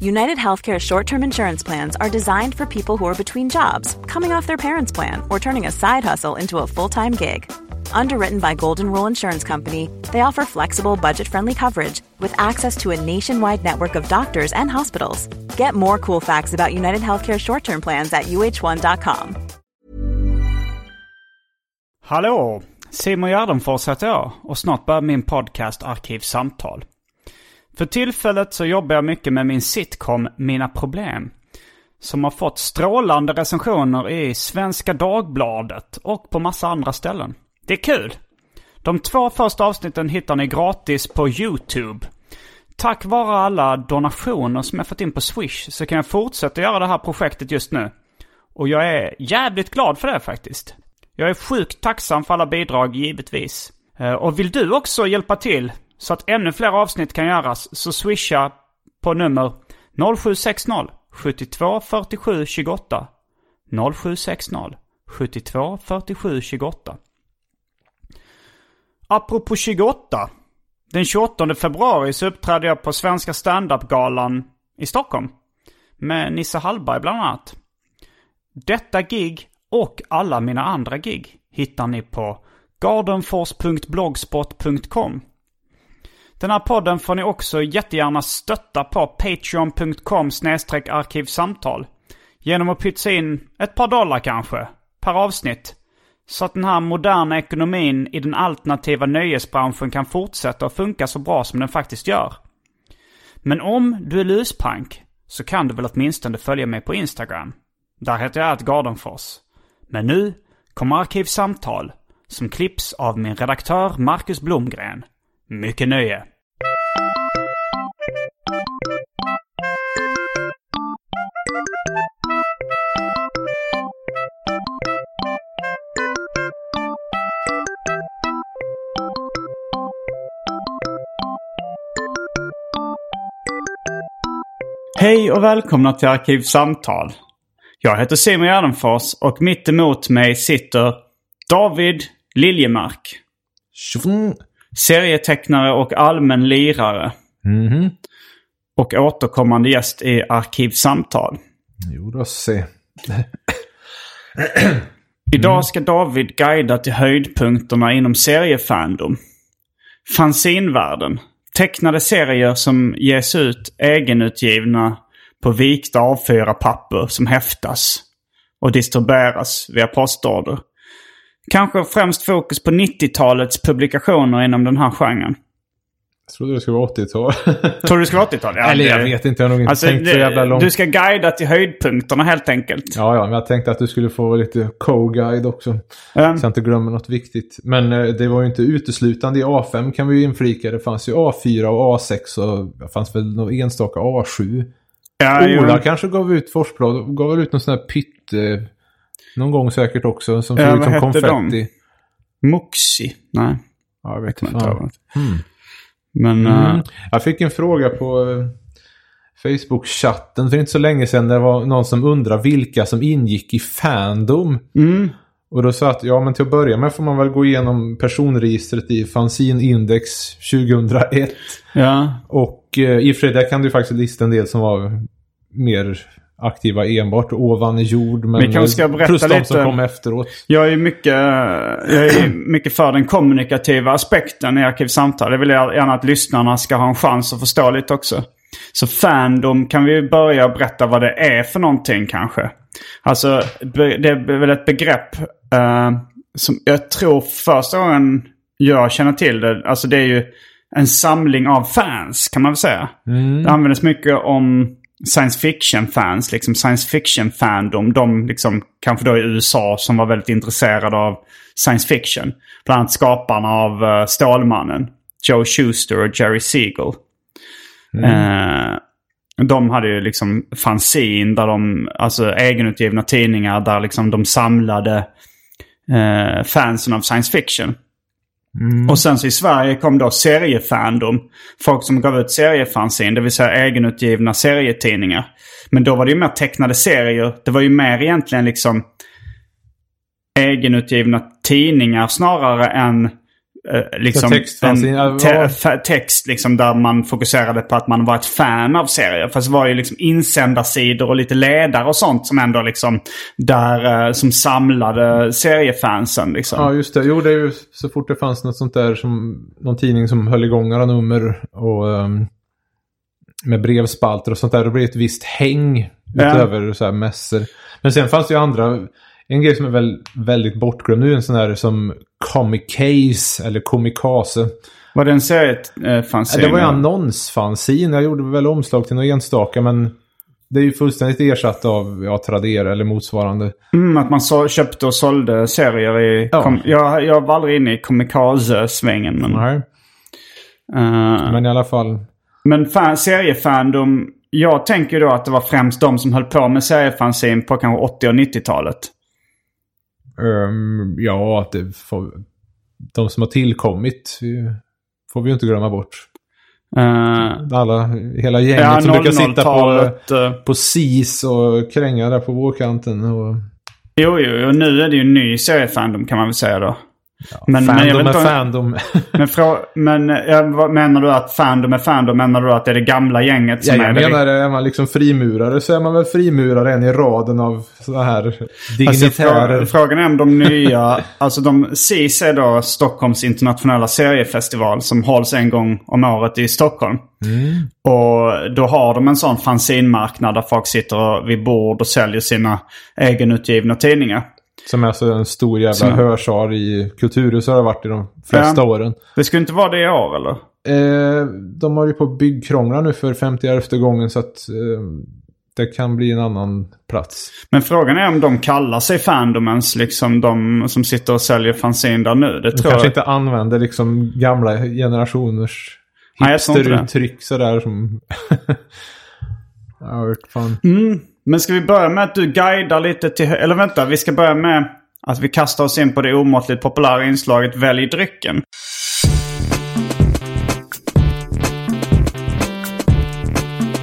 United Healthcare short-term insurance plans are designed for people who are between jobs, coming off their parents' plan, or turning a side hustle into a full-time gig. Underwritten by Golden Rule Insurance Company, they offer flexible, budget friendly coverage with access to a nationwide network of doctors and hospitals. Get more cool facts about United Healthcare short term plans at uh1.com. Hallå! Simon Gärdenfors heter jag och snart börjar min podcast Arkivsamtal. För tillfället så jobbar jag mycket med min sitcom Mina Problem. Som har fått strålande recensioner i Svenska Dagbladet och på massa andra ställen. Det är kul! De två första avsnitten hittar ni gratis på YouTube. Tack vare alla donationer som jag fått in på Swish så kan jag fortsätta göra det här projektet just nu. Och jag är jävligt glad för det faktiskt. Jag är sjukt tacksam för alla bidrag givetvis. Eh, och vill du också hjälpa till så att ännu fler avsnitt kan göras så swisha på nummer 0760 72 47 28 0760 72 47 28 Apropå 28. Den 28 februari så uppträdde jag på Svenska standup-galan i Stockholm. Med Nisse Hallberg bland annat. Detta gig och alla mina andra gig hittar ni på gardenfors.blogspot.com. Den här podden får ni också jättegärna stötta på patreon.com arkivsamtal. Genom att pytsa in ett par dollar kanske, per avsnitt. Så att den här moderna ekonomin i den alternativa nöjesbranschen kan fortsätta att funka så bra som den faktiskt gör. Men om du är luspank så kan du väl åtminstone följa mig på Instagram. Där heter jag Gardenfors. Men nu kommer Arkivsamtal som klipps av min redaktör Marcus Blomgren. Mycket nöje! Hej och välkomna till Arkivsamtal. Jag heter Simon Gärdenfors och mitt emot mig sitter David Liljemark. Tjofn. Serietecknare och allmän lirare. Mhm. Och återkommande gäst i Arkivsamtal. Jo då se. Idag ska David guida till höjdpunkterna inom seriefandom. Fanzinvärlden. Tecknade serier som ges ut egenutgivna på vikta A4-papper som häftas och distribueras via postorder. Kanske främst fokus på 90-talets publikationer inom den här genren. Jag trodde det skulle vara 80-tal. Tror du det ska vara 80-tal? Ja, Eller jag vet inte, jag har nog inte Alltså, tänkt så jävla långt. Du ska guida till höjdpunkterna helt enkelt. Ja, ja, men jag tänkte att du skulle få lite co-guide också. Um, Så jag inte glömmer något viktigt. Men eh, det var ju inte uteslutande i A5 kan vi ju inflika. Det fanns ju A4 och A6 och det fanns väl någon enstaka A7. ja, jo. Ola kanske gav ut Forsblad, gav väl ut någon sån här pytt... Någon gång säkert också, som såg ut som hette de? konfetti. Muxi? Nej, Ja, jag vet inte. ihåg. Men... Mm. Jag fick en fråga på eh, Facebook-chatten för inte så länge sedan. Det var någon som undrade vilka som ingick i Fandom. mm, Och då sa att ja, men till att börja med får man väl gå igenom personregistret i Fanzine Index 2001. ja. Och eh, i och för sig där kan du faktiskt lista en del som var mer aktiva enbart ovan jord. Men Vi kanske ska berätta plus de lite- som kom efteråt. Jag är mycket, jag är mycket för den kommunikativa aspekten i Arkivsamtal. Jag vill gärna att lyssnarna ska ha en chans att förstå lite också. Så Fandom kan vi börja berätta vad det är för någonting kanske. Alltså det är väl ett begrepp eh, som jag tror första gången jag känner till det. Alltså det är ju en samling av fans kan man väl säga. Det användes mycket om science fiction-fans, liksom science fiction-fandom. De liksom, kanske då i USA som var väldigt intresserade av science fiction. Bland annat skaparna av uh, Stålmannen, Joe Schuster och Jerry Siegel. Eh, de hade ju liksom fanzine, där de, alltså egenutgivna tidningar där liksom de samlade eh, fansen av science fiction. Mm. Och sen så i Sverige kom då seriefandom. Folk som gav ut seriefanzin, det vill säga egenutgivna serietidningar. Men då var det ju mer tecknade serier. Det var ju mer egentligen liksom egenutgivna tidningar snarare än liksom textfanzine, en te- text liksom där man fokuserade på att man var ett fan av serier. Fast det var ju liksom insändarsidor och lite ledare och sånt som ändå liksom där eh, som samlade seriefansen liksom. Ja, just det. Jo, det är ju så fort det fanns något sånt där som någon tidning som höll igång några nummer och ehm, med brevspalter och sånt där. Då blir det ett visst häng Ja. utöver så här mässor. Men sen fanns det ju andra. En grej som är väl, väldigt bortglömd nu är en sån här som Comicase eller Comicase. Var det en seriefanzine? Det var ju annonsfanzin. Jag gjorde väl omslag till några enstaka men det är ju fullständigt ersatt av ja, Tradera eller motsvarande. Mm, att man så, köpte och sålde serier i... Ja. Kom, jag, jag var aldrig inne i komikaze-svängen. Men, Nej. eh, Men i alla fall. men fan, seriefandom... Jag tänker då att det var främst de som höll på med seriefanzine på kanske 80 och 90-talet. Ehm, ja, att det får, de som har tillkommit får vi ju inte glömma bort. Uh, Alla, hela gänget ja, som brukar sitta på, 00-talet. eh, på SIS och kränga där på vårkanten. Och, jo, jo, och nu är det ju en ny seriefandom kan man väl säga då. Men, men, jag fandom vet är inte fandom. Men, frå, men vad menar du att fandom är fandom? Menar du att det är det gamla gänget Ja, som är jag det? menar, är man liksom frimurare så är man väl frimurare en i raden av sådana här Alltså, dignitärer. frå- frågan är om de nya, alltså de, SIS är då Stockholms internationella seriefestival som hålls en gång om året i Stockholm. Och då har de en sån fanzinmarknad där folk sitter vid bord och säljer sina egenutgivna tidningar. Som är alltså en stor jävla Som- hörsal i Kulturhuset har det varit i de flesta Ja. åren. Det skulle inte vara det i år eller? Eh, de har ju på byggkrånglar nu för 50 gången så att eh, det kan bli en annan plats. Men frågan är om de kallar sig fandomens, liksom de som sitter och säljer fanzine där nu. Det De tror kanske jag. inte använder liksom gamla generationers hipsteruttryck sådär som... ja, fan. Mm. Men ska vi börja med att du guidar lite till... Eller vänta, vi ska börja med att vi kastar oss in på det omåttligt populära inslaget Välj drycken.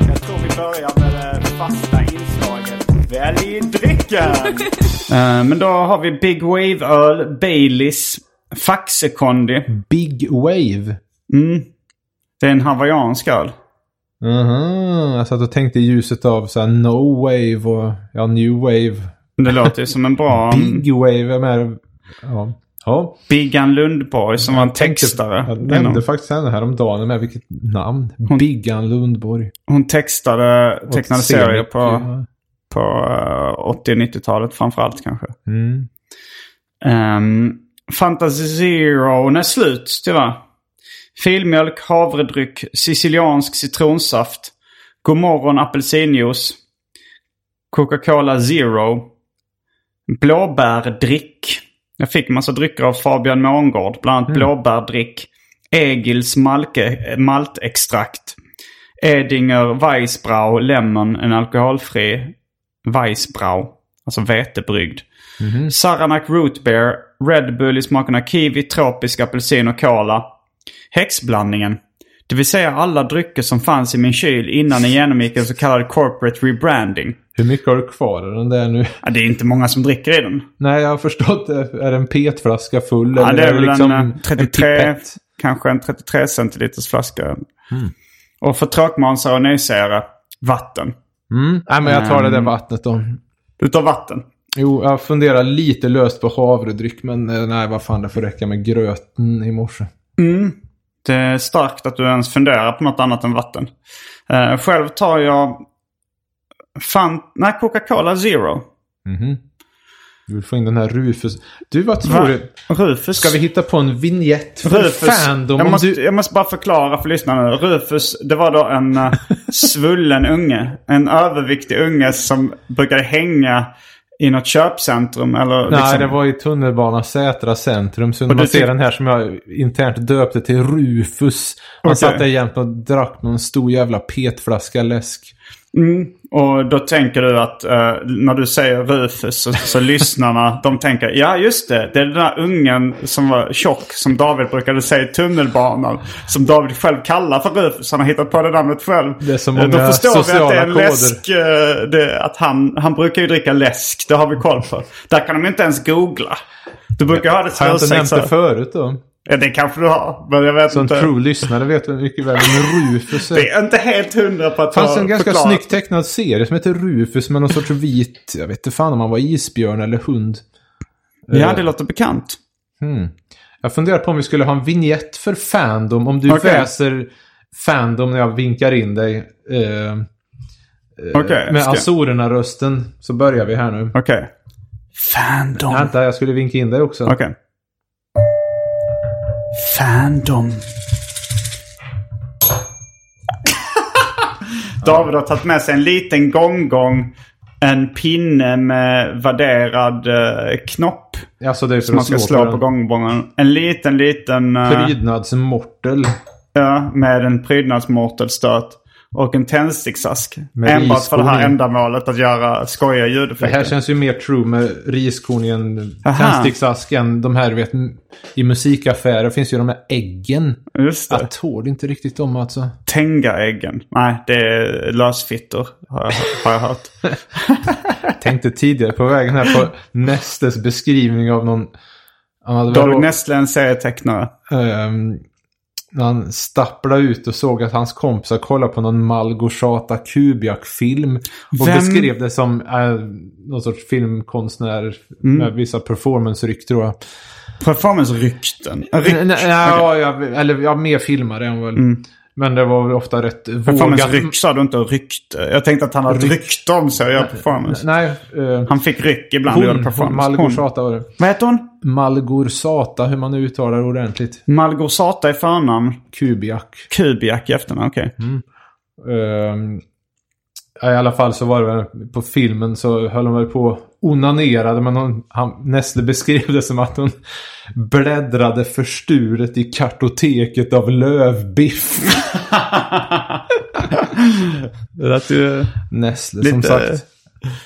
Jag tror vi börjar med det fasta inslaget Välj drycken! Eh, men då har vi Big Wave-öl, Baileys, Faxekondi. Big Wave. Mm. Det är en hawaiiansk öl. Mhm, jag satt och tänkte i ljuset av så här No Wave och ja, New Wave. Det låter ju som en bra... Big Wave är med. Ja. ja. Biggan Lundborg som var en textare. Jag nämnde faktiskt henne häromdagen med vilket namn. Biggan Lundborg. Hon textade tecknade serier på, ja. på eh, 80 och 90-talet framförallt kanske. Mm. Um, Fantasy Zero är slut tyvärr. Filmjölk, havredryck, siciliansk citronsaft, Godmorgon apelsinjuice, Coca-Cola Zero, blåbärdrick. Jag fick massa drycker av Fabian Mångård, bland annat blåbärdrick, Egils malke, maltextrakt, Edinger Weissbrau Lemon, en alkoholfri Weissbrau, alltså vetebryggd. Saranac Root Beer, Red Bull i smakerna kiwi, tropisk apelsin och cola. Häxblandningen. Det vill säga alla drycker som fanns i min kyl innan den genomgick en så kallad corporate rebranding. Hur mycket har du kvar av den där nu? Ja, det är inte många som dricker i den. Nej, jag har förstått det. Är det en petflaska full? Ja, eller det är väl liksom en, eh, 33, pipett? kanske en 33 centiliters flaska. Och för tråkmånsar och nysare, vatten. Mm. Nej, men jag tar det där Ehm. vattnet då. Du tar vatten. Jo, jag funderar lite löst på havredryck, men eh, nej, vad fan, det får räcka med gröten i morse. Mm. Det är starkt att du ens funderar på något annat än vatten. Eh, själv tar jag fan, nej, Coca-Cola Zero. Mhm. Du vill få in den här Rufus. Du, vad tror Va? du? Rufus. Ska vi hitta på en vignett för Rufus. fandom? Jag måste, du... jag måste bara förklara för lyssnarna. Rufus, det var då en uh, svullen unge. En överviktig unge som brukade hänga i något köpcentrum. Eller Nej, liksom, det var i tunnelbana Sätra centrum. Så man ser tyck- den här som jag internt döpte till Rufus. Han Okej. satt där jämt och drack någon stor jävla petflaska läsk. Mm, och då tänker du att eh, när du säger Rufus så, så lyssnarna de tänker ja just det. Det är den där ungen som var tjock som David brukade säga i tunnelbanan. Som David själv kallar för Rufus. Han har hittat på det namnet själv. Det är så Eh, många Då förstår vi att det är en koder. läsk. eh, det, att han, han brukar ju dricka läsk. Det har vi koll på. Där kan de inte ens googla. Du brukar ha det Har jag inte nämnt det förut då? Ja det kanske du har. Men jag vet Så en inte. true lyssnare vet väl mycket väl vem Rufus är. Det är inte helt hundra på att Det fanns en ganska förklarat. snyggt tecknad serie som heter Rufus med någon sorts vit, jag vet inte fan om han var isbjörn eller hund. Ja Eh, det låter bekant. hmm. Jag funderar på om vi skulle ha en vignett för Fandom. Om du Okej. väser Fandom när jag vinkar in dig. Eh, Okej. med ska- Azorerna-rösten så börjar vi här nu. Okej. Fandom. Vänta, jag skulle vinka in dig också. Okej. Fandom. David har tagit med sig en liten gonggong. En pinne med värderad eh, knopp. Alltså det är för Som man ska slå, på gongbongen. En liten, liten... eh, Prydnadsmortel. ja, med en prydnadsmortelstöt. Och en tändsticksask. Enbart för det här ändamålet att göra skojiga Det här ljudeffekter. känns ju mer true med riskorn i en tändsticksask än de här, du vet, i musikaffärer finns ju de här äggen. Just det. Jag tål inte riktigt dem alltså. Tengaäggen. Nej, det är lösfittor. Har jag, har jag hört. Tänkte tidigare på vägen här på Nestes beskrivning av någon... Då- Nestle, en serietecknare. ehm, när han stapplade ut och såg att hans kompisar kollade på någon Malgorzata Kubiak-film. Och Vem- beskrev det som äh, någon sorts filmkonstnär Mm. med vissa performance-ryck tror jag. Performance-rykten. Ryck. Ja, ja, eller ja, mer filmare än väl. Mm. Men det var väl ofta rätt vågat. Performance-ryck sa du inte rykte. Jag tänkte att han hade Ryck. rykte om sig att göra performance. Nej, eh, Han fick ryck ibland och gjorde hon, hon, performance. Hon. Malgorzata var det. Vad heter hon? Malgorzata, hur man nu uttalar det ordentligt. Malgorzata i förnamn. Kubiak. Kubiak i efternamn. Okej. Ehm, ja, I alla fall så var det väl på filmen så höll hon väl på och onanerade. Men hon, han, Nestle beskrev det som att hon bläddrade försturet i kartoteket av lövbiff. Det lät ju... Nestle Lite- som sagt.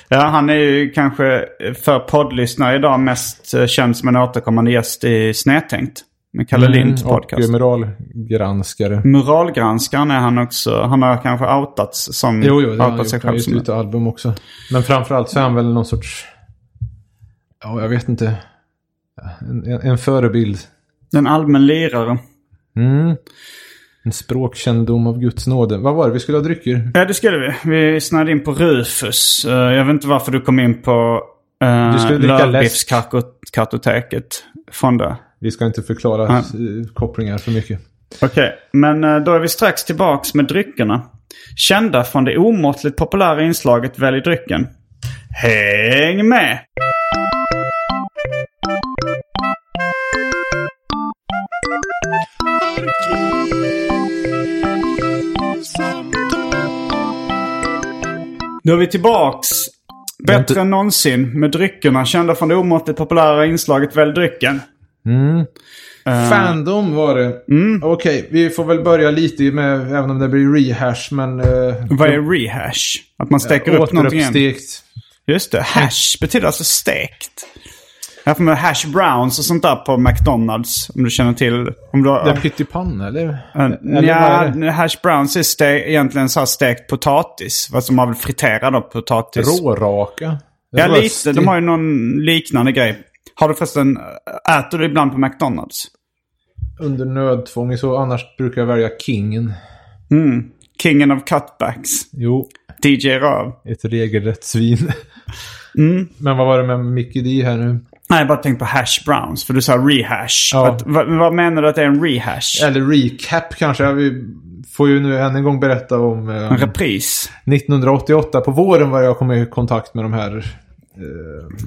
Ja, han är ju kanske för poddlyssnare idag mest känd som en återkommande gäst i Snedtänkt. Med Kalle Linds Mm, och podcast. moralgranskare. Muralgranskaren är han också. Han har kanske outats som... Jo, jo, det har han gjort. Han har ut album också. Men framförallt så är han väl någon sorts... Ja, jag vet inte. En, en, en förebild. en allmän lirare. Mm. En språkkännedom av Guds nåde. Vad var det vi skulle ha drycker? Ja, det skulle vi. Vi snöade in på Rufus. Eh, jag vet inte varför du kom in på uh, Du skulle dricka läsk. Lövbiffskartoteket från det. Vi ska inte förklara eh, kopplingar för mycket. Okej, men eh, då är vi strax tillbaks med dryckerna. Kända från det omåttligt populära inslaget Välj drycken. Häng med! Nu är vi tillbaks. Bättre inte- än någonsin med dryckerna kända från det omåttligt populära inslaget Välj drycken. Mm. Eh, Fandom var det. Mm. Okej, vi får väl börja lite med, även om det blir rehash, men... Uh, Vad är rehash? Att man steker upp någonting igen? Återuppstekt. Just det. Hash betyder alltså stekt. Jag har för mig hash browns och sånt där på McDonalds. Om du känner till. Om du har, Det är pyttipanna, eller? Uh, ja, hash browns är ste- egentligen så här stekt potatis. Vad som man vill fritera då potatis. Råraka. Ja, lite. De har ju någon liknande grej. Har du förresten, äter du ibland på McDonalds? Under nödtvång så annars brukar jag välja Kingen. Mm. Kingen of cutbacks. Jo, DJ Röv. ett regelrätt svin. Mm. Men vad var det med Mickey D här nu? Nej, jag bara tänkte på hash browns. För du sa rehash. Ja. Att, vad, vad menar du att det är en rehash? Eller recap kanske. Vi får ju nu än en gång berätta om... Eh, En repris? 1988 på våren var jag kom i kontakt med de här eh,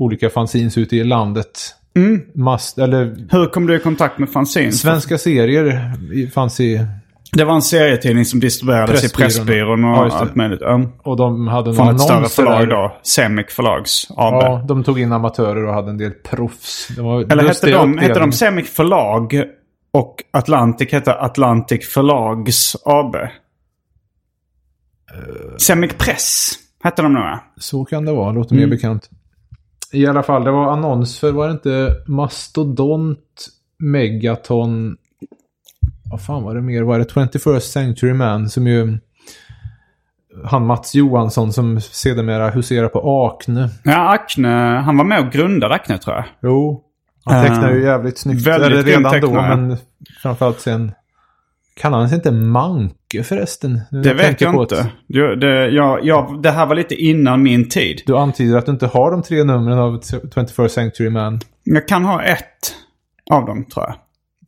olika fanzines ute i landet. Mm. Mast, eller Hur kom du i kontakt med fanzines? svenska serier fanns i... Det var en serietidning som distribuerades i Pressbyrån. Pressbyrån och Ja, allt möjligt. Ja. Och de hade Från ett större förlag där. då. Semic Förlags AB. Ja, de tog in amatörer och hade en del proffs. Eller hette de, hette de Semic Förlag och Atlantic hette Atlantic Förlags AB? Semic Press hette de nog? Så kan det vara, låter Mm. mer bekant. I alla fall, det var annons för, var det inte Mastodont, Megaton, vad fan var det mer? Var det 21st Century Man som ju han Mats Johansson som sedermera huserar på Acne. Ja, Acne. Han var med och grundade Acne tror jag. Jo. Han Eh, tecknar ju jävligt snyggt. väldigt Eller redan då, men framförallt sen. Kallar han sig inte Manke förresten? Nu Det vet jag inte. att Du, det, jag, jag, det här var lite innan min tid. Du antyder att du inte har de tre numren av 21st Century Man. Jag kan ha ett av dem tror jag.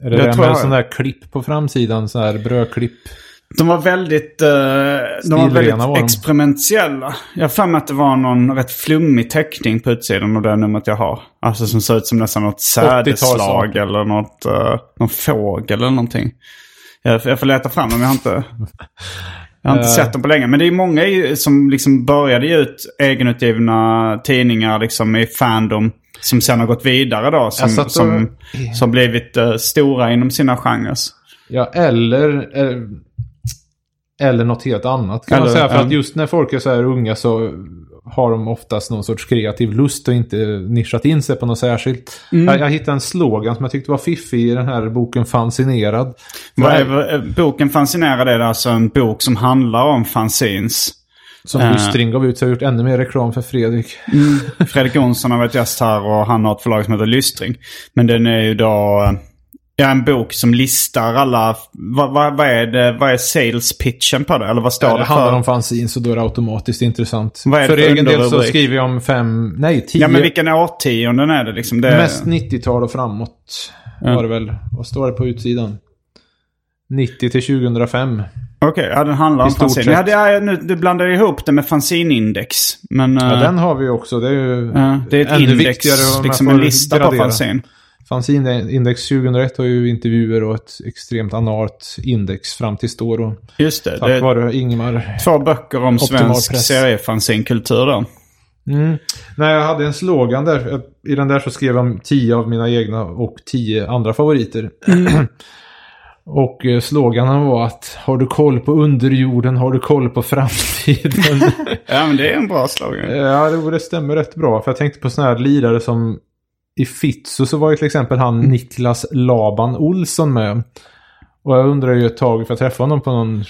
Är det Det med jag. sån där klipp på framsidan? Sån här brödklipp. De var väldigt, eh, de var väldigt var de. experimentella. Jag har för mig att det var någon rätt flummig teckning på utsidan av det numret jag har. Alltså som ser ut som nästan något sädeslag 80-talsart. eller något, uh, någon fågel eller någonting. Jag, jag får leta fram dem, jag har inte, jag har inte sett dem på länge. Men det är många som liksom började ge ut egenutgivna tidningar liksom i Fandom. Som sen har gått vidare då. Som, Jag satt och- som, som blivit eh, stora inom sina genrer. Ja, eller... eh, Eller något helt annat kan man Eller, säga. För att just när folk är så här unga så har de oftast någon sorts kreativ lust och inte nischat in sig på något särskilt. Mm. Jag, jag hittade en slogan som jag tyckte var fiffig i den här boken Fansinerad. Vad är, eh, boken Fanzinerad är alltså en bok som handlar om fanzines. Som Eh. Lystring gav ut så har gjort ännu mer reklam för Fredrik. Fredrik Jonsson har varit gäst här och han har ett förlag som heter Lystring. Men den är ju då eh, ja, en bok som listar alla... Vad, vad, vad, är, det, vad är sales pitchen på det? Eller vad står Ja, det, det handlar för? om fanzine så då är det automatiskt intressant. Vad är det för egen del så skriver jag om fem, nej tio. Ja men vilken årtionden är det liksom? Det är, Mest 90-tal och framåt Ja. var det väl. Vad står det på utsidan? 90 till 2005. Okej, ja den handlar I om fanzine. Ja, det är, nu, du blandar ihop det med fanzinindex. Men Ja, eh, den har vi också. Det är ju ja, det är ett ännu index, viktigare liksom en lista på Fanzine-index 2001 har ju intervjuer och ett extremt analt index fram tills då. Just det. Tack det vare Ingmar. två böcker om svensk seriefanzinkultur då. Mm. Nej, jag hade en slogan där. I den där så skrev jag om tio av mina egna och tio andra favoriter. och eh, sloganen var att har du koll på underjorden har du koll på framtiden. Ja, men det är en bra slogan. ja, det, det stämmer rätt bra. För jag tänkte på sådana här lirare som i Fitzo så var ju till exempel han Niklas Laban Olsson med. Och jag undrar ju ett tag, för jag träffade honom på någon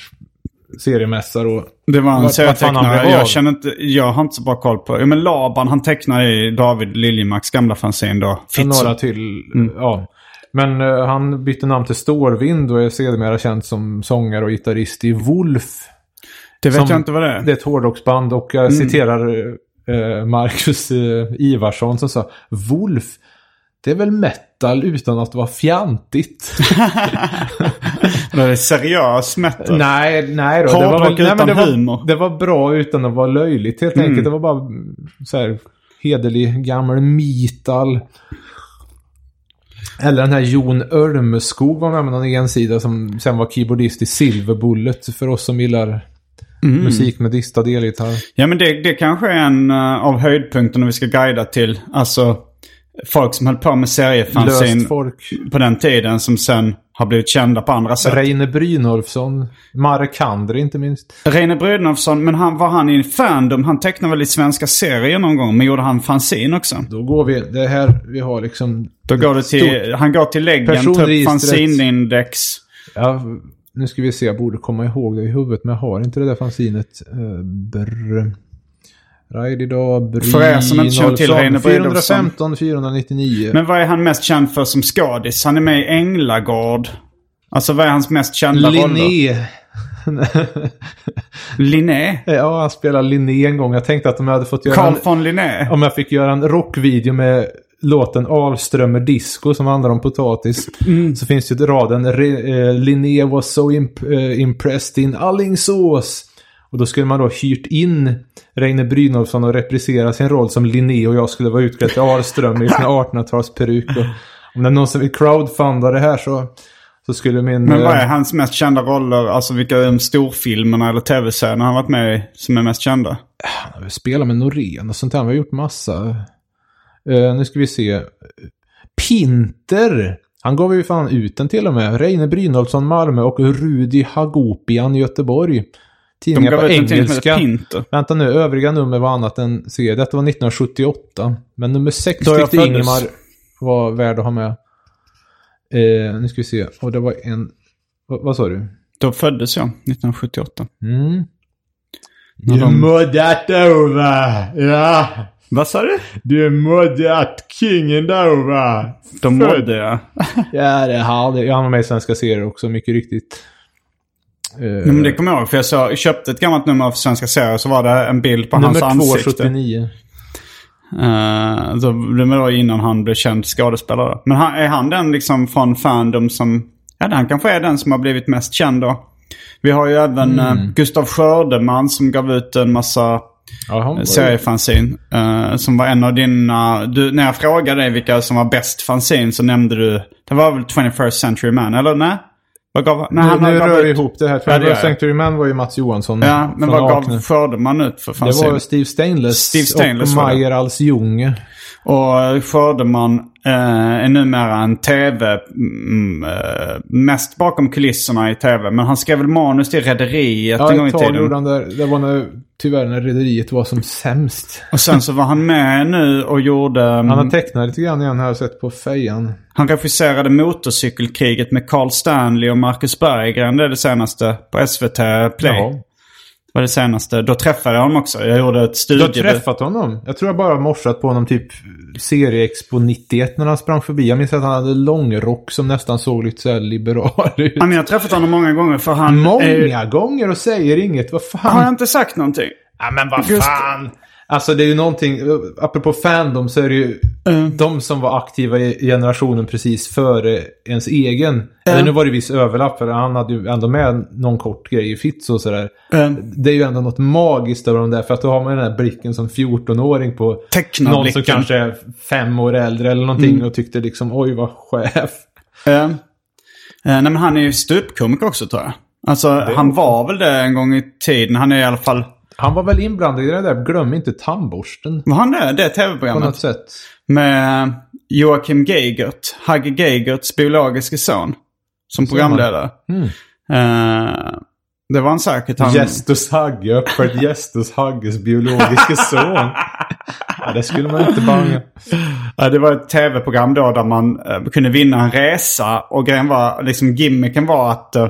seriemässa då. Det var en serietecknare. Jag känner inte, jag har inte så bra koll på. Ja, men Laban, han tecknar i David Liljemarks gamla fanzine då. Fitzo. Några till. Mm. Ja. Men eh, han bytte namn till Stårvind och är sedermera känd som sångare och gitarrist i Wolf. Det vet som- jag inte vad det är. Det är ett hårdrocksband och Mm. jag citerar eh, Marcus eh, Ivarsson som sa Wolf, det är väl metal utan att vara fjantigt. det är seriös metal. nej, nej då. Det var, väl, nej, men utan det, humor. var, det var bra utan att vara löjligt helt Mm. enkelt. Det var bara så här hederlig gammal metal. Eller den här Jon Örmeskog var med med någon ensida som sen var keyboardist i Silver Bullet för oss som gillar Mm. musik med distad elgitarr. Ja, men det, det kanske är en uh, av höjdpunkterna vi ska guida till. Alltså, folk som höll på med seriefanzine på den tiden som sen har blivit kända på andra sätt. Reine Brynolfsson. Marek Kandre inte minst. Reine Brynolfsson, men han var han i Fandom? Han tecknade väl i svenska serier någon gång, men gjorde han fanzine också? Då går vi, det här vi har liksom... Då går det till, han går till läggen, tar upp fanzinindex. Ja, nu ska vi se, jag borde komma ihåg det i huvudet men jag har inte det där fanzinet. Uh, brr. Raid idag, För er som inte känner till Reine Brynolfsson. 415, 499. Men vad är han mest känd för som skådis? Han är med i Änglagård. Alltså vad är hans mest kända roller? Linné. Linné? ja, han spelar Linné en gång. Jag tänkte att om jag hade fått göra Carl en, von Linné? om jag fick göra en rockvideo med låten Alströmer Disco som handlar om potatis. Mm. Så finns ju raden eh, Linné was so imp- eh, impressed in Allingsås. Och då skulle man då hyrt in Reine Brynolfsson och reprisera sin roll som Linné och jag skulle vara utklädd till Ahlström i sin 1800-talsperuk. Och Om det är någon som vill crowdfunda det här så, så skulle min... Men vad eh, är hans mest kända roller? Alltså vilka är de storfilmerna eller tv-serierna han varit med i som är mest kända? Vi spelar med Norén och sånt här. Vi har gjort massa. Eh, nu ska vi se. Pinter! Han gav ju fan ut den till och med. Reine Brynolfsson Malmö och Rudi Hagopian Göteborg. Tidningar på engelska. Vänta nu, övriga nummer var annat än C. Detta var 1978. Men nummer 6 Då jag tyckte. Ingemar var värd att ha med. Eh, nu ska vi se. Och det var en... Vad, vad sa du? Då föddes jag, 1978. Mm. När de- moddat over! Ja! Vad sa du? Du är moddat kingen där va? De mådde jag. Ja, det hade jag. Han var med i Svenska serier också, mycket riktigt. Nej, men det kommer jag ihåg, för jag, så, jag köpte ett gammalt nummer av Svenska serier så var det en bild på nummer hans ansikte. 279. Uh, det var innan han blev känd skådespelare. Men han, är han den liksom från Fandom som... Ja, han kanske är den som har blivit mest känd då. Vi har ju även eh, Gustav Skördeman som gav ut en massa Ja, han var- seriefanzin. eh, som var en av dina... Du, när jag frågade dig vilka som var bäst fanzin så nämnde du... Det var väl 21st Century Man, eller nej? Vad gav, nej, Nu, nu rör ut- ihop det här. Ja, det gör För jag. Sanctuary Man var ju Mats Johansson. Ja, men vad gav Skördeman ut för Det fanzin? var Steve Stainless, Steve Stainless och var det. Och Skördeman eh, är numera en tv... Mm, eh, mest bakom kulisserna i tv. Men han skrev väl manus till Rederiet en gång Ja, i tiden. han det. Det var när, tyvärr när Rederiet var som sämst. Och sen så var han med nu och gjorde... Han mm, har tecknat lite grann igen har jag sett på fejan. Han regisserade motorcykelkriget med Carl Stanley och Marcus Berggren. Det är det senaste på SVT Play. Jaha. Var det senaste. Då träffade jag honom också. Jag gjorde ett Du har studie... träffat honom? Jag tror jag bara morsat på honom typ Serieexpo 91 när han sprang förbi. Jag minns att han hade långrock som nästan såg lite så här liberal ut. Ja, men jag har träffat honom många gånger för han... Många är- gånger och säger inget. Vad fan? Har jag inte sagt någonting? Ja men vad Just- fan! Alltså det är ju någonting, apropå fandom så är det ju Mm. de som var aktiva i generationen precis före ens egen. Eller nu var det viss överlapp för han hade ju ändå med någon kort grej i Fitz och sådär. Mm. Det är ju ändå något magiskt över dem där för att då har man den här blicken som 14-åring på någon blicken. som kanske är fem år äldre eller någonting och tyckte liksom oj vad chef. Eh, eh, nej men han är ju ståuppkomiker också tror jag. Alltså han var väl det en gång i tiden. Han är i alla fall... Han var väl inblandad i det där, glöm inte tandborsten. Var han det? Det På tv-programmet? något sätt. Med Joakim Geigert. Hagge Geigerts biologiske son. Som programledare. Mm. Eh, det var han säkert. Han... Gestus Hagge, uppfört Gestus Hagges biologiske son. Ja, det skulle man inte banga. Ja, det var ett tv-program då där man eh, kunde vinna en resa. Och grejen var, liksom gimmicken var att eh,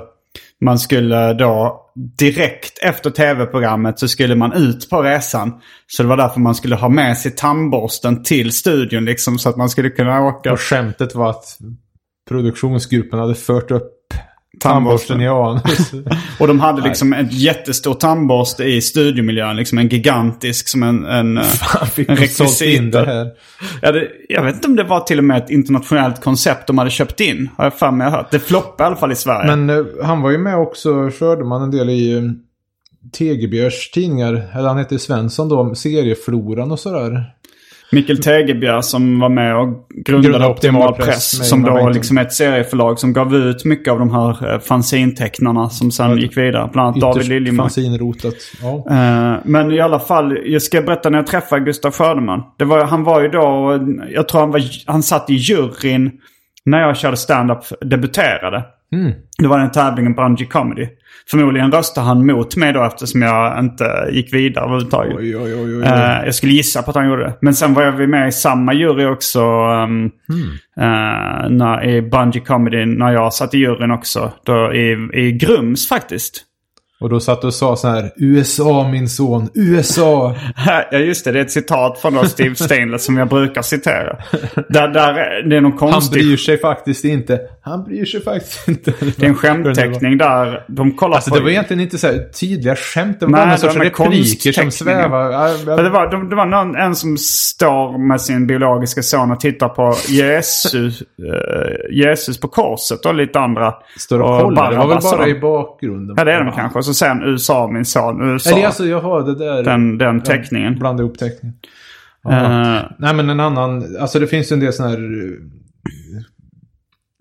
man skulle då direkt efter tv-programmet så skulle man ut på resan. Så det var därför man skulle ha med sig tandborsten till studion liksom så att man skulle kunna åka Och skämtet var att produktionsgruppen hade fört upp tandborsten i anus. Och de hade liksom en jättestor tandborste i studiomiljön. Liksom en gigantisk som en, en, eh, Han fick en det här. Ja, det, jag vet inte om det var till och med ett internationellt koncept de hade köpt in. Har jag för mig hört. Det floppade i alla fall i Sverige. Men eh, han var ju med också, körde man en del i uh, Tegebjörs tidningar. Eller han hette Svensson då, seriefloran och sådär. Mikael Tegebjer som var med och grundade Grundade Optimal Press. Press som då Bengtsson. liksom ett serieförlag som gav ut mycket av de här eh, fanzintecknarna som sen gick vidare. Bland annat David Liljemark. fanzinrotat. Ja. Eh, men i alla fall, jag ska berätta när jag träffade Gustav Skördeman. Det var, han var ju då, jag tror han, var, han satt i juryn när jag körde stand-up debuterade. Mm. Det var den tävlingen Bungee Comedy. Förmodligen röstade han mot mig då eftersom jag inte gick vidare överhuvudtaget. Oj, oj, oj, oj. Eh, jag skulle gissa på att han gjorde det. Men sen var jag med i samma jury också. Um, eh, när, I Bungee Comedy när jag satt i juryn också. Då i, I Grums faktiskt. Och då satt du och sa så här USA min son, USA. Ja just det, det är ett citat från då Steve Stainless som jag brukar citera. Där, där, det är någon Han konstig... bryr sig faktiskt inte. Han bryr sig faktiskt inte. Det är en skämtteckning där de kollar Alltså på... det var egentligen inte så här tydliga skämt. Det var Nej, någon sorts repliker som svävar. Det var, det, det var någon, en som står med sin biologiska son och tittar på Jesus, eh, Jesus på korset och lite andra. Står och kollar. Det var väl bara i bakgrunden. Ja det är de kanske. Så så säger han USA min son, USA. Eller alltså, jaha, det där. den, den teckningen. Blanda ihop teckningen. Ja. Eh, Nej men en annan, alltså det finns ju en del sådana här... eh,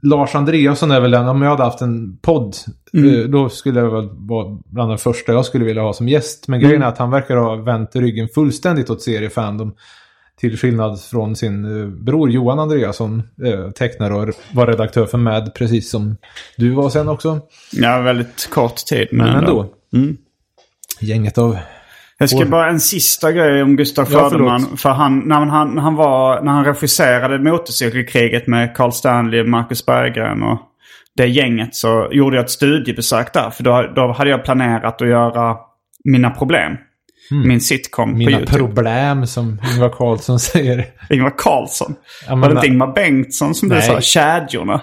Lars Andreasson är väl den, om jag hade haft en podd, Mm. eh, då skulle jag väl vara bland de första jag skulle vilja ha som gäst. Men Mm. grejen är att han verkar ha vänt ryggen fullständigt åt seriefandom. Till skillnad från sin eh, bror Johan Andreasson, eh, tecknare och var redaktör för Mad, precis som du var sen också. ja, väldigt kort tid. Men, Men ändå. Mm. Gänget av... Jag ska bara en sista grej om Gustav Ja, förlåt. för han, när, han, han var, när han regisserade motorcykelkriget med Carl Stanley, Marcus Berggren och det gänget så gjorde jag ett studiebesök där. För då, då hade jag planerat att göra Mina problem. Min sitcom på Mm. Mina YouTube. problem som Ingvar Carlsson säger. Ingvar Carlsson. Ja, var det inte Ingvar Bengtsson som du Nej. sa? Kedjorna.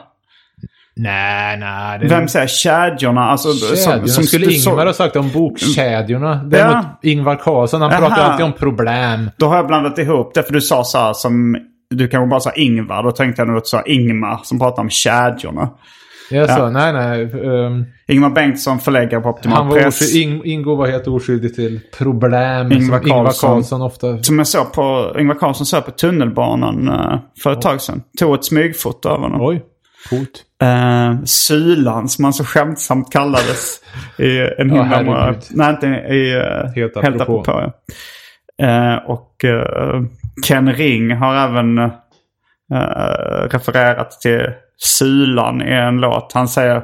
Nej, nej. Vem säger kedjorna? Alltså, Kedjorna skulle så- Ingvar ha sagt om bokkedjorna. Däremot Ingvar Carlsson, han pratar Aha. alltid om problem. Då har jag blandat ihop det. För du sa så här som... Du kanske bara sa Ingvar. Då tänkte jag nog att du sa Ingmar som pratar om kedjorna. Jag sa, nej, nej. ehm, Ingmar Bengtsson, förläggare på Optimal han var Press. oskyldig, Ing, Ingo var helt oskyldig till problem. Ingvar som Ingvar Carlsson. Carlsson ofta... Som jag såg på... Ingvar Carlsson såg på tunnelbanan eh, för ett tag sedan. Tog ett smygfoto av honom. Oj, coolt. Uh, Sylan, som han så skämtsamt kallades. I en Ja, himla många... herregud. Nej, inte i... Uh, Helt helt apropå. apropå. ja. Eh, och eh, Ken Ring har även refererat till Sylan i en låt. Han säger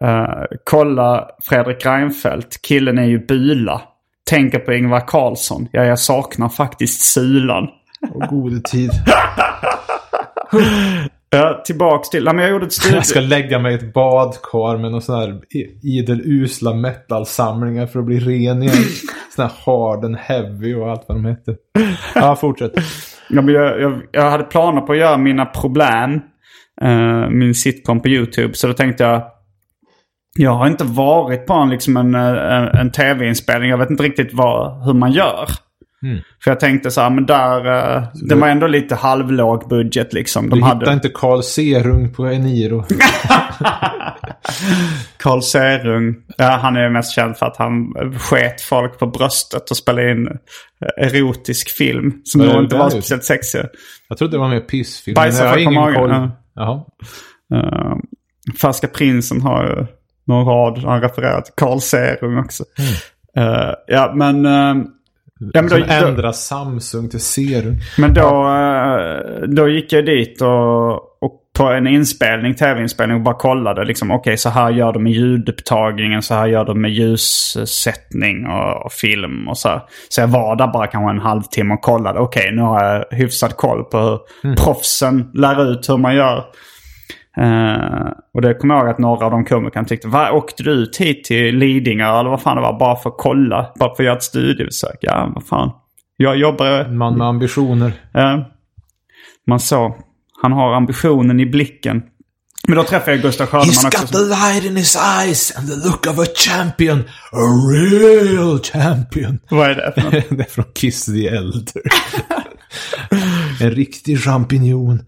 eh, Kolla Fredrik Reinfeldt, killen är ju bula. Tänker på Ingvar Carlsson. Ja, jag saknar faktiskt Sylan. Och god tid. Ja, tillbaks till... Men jag gjorde ett studie... Jag ska lägga mig i ett badkar med någon sån här idel usla metal-samlingar för att bli ren igen. Sån här hard and heavy och allt vad de hette. Ja, fortsätt. Ja, men jag, jag, jag hade planer på att göra mina problem. Eh, min sitcom på YouTube. Så då tänkte jag. Jag har inte varit på en, liksom en, eh, en, en tv-inspelning. Jag vet inte riktigt vad, hur man gör. Mm. För jag tänkte så här, men där... Uh, det var ändå lite halvlåg budget liksom. De Du hade hittar inte Carl Serung på Eniro. Carl Serung. Ja, han är mest känd för att han eh, sket folk på bröstet och spelade in eh, erotisk film. Som nog inte var speciellt sexig. Jag trodde det var mer pissfilm. Bajsa men jag har folk på magen, koll. ja. Jaha. Uh, Färska prinsen har ju någon rad han refererar till Carl Serung också. Eh, ja, men... eh, ja, men, då, ändrar Samsung till Serung. men då, eh, då gick jag dit och, och på en inspelning, tv-inspelning och bara kollade. Liksom, Okej, så här gör de med ljudupptagningen, så här gör de med ljussättning och, och film och så här. Så jag var där bara kanske en halvtimme och kollade. Okej, nu har jag hyfsad koll på hur proffsen lär ut hur man gör. Eh, och det kommer jag ihåg att några av de komikerna tyckte. Va, åkte du ut hit till Lidingö eller vad fan det var? Bara för att kolla? Bara för att göra ett studiebesök? Ja, vad fan. Jag jobbar... Man med ambitioner. eh, man såg. Han har ambitionen i blicken. Men då träffade jag Gustav Sködeman He's också. got the light in his eyes and the look of a champion. A real champion. Vad är det för det är från Kiss the Elder. en riktig champinjon.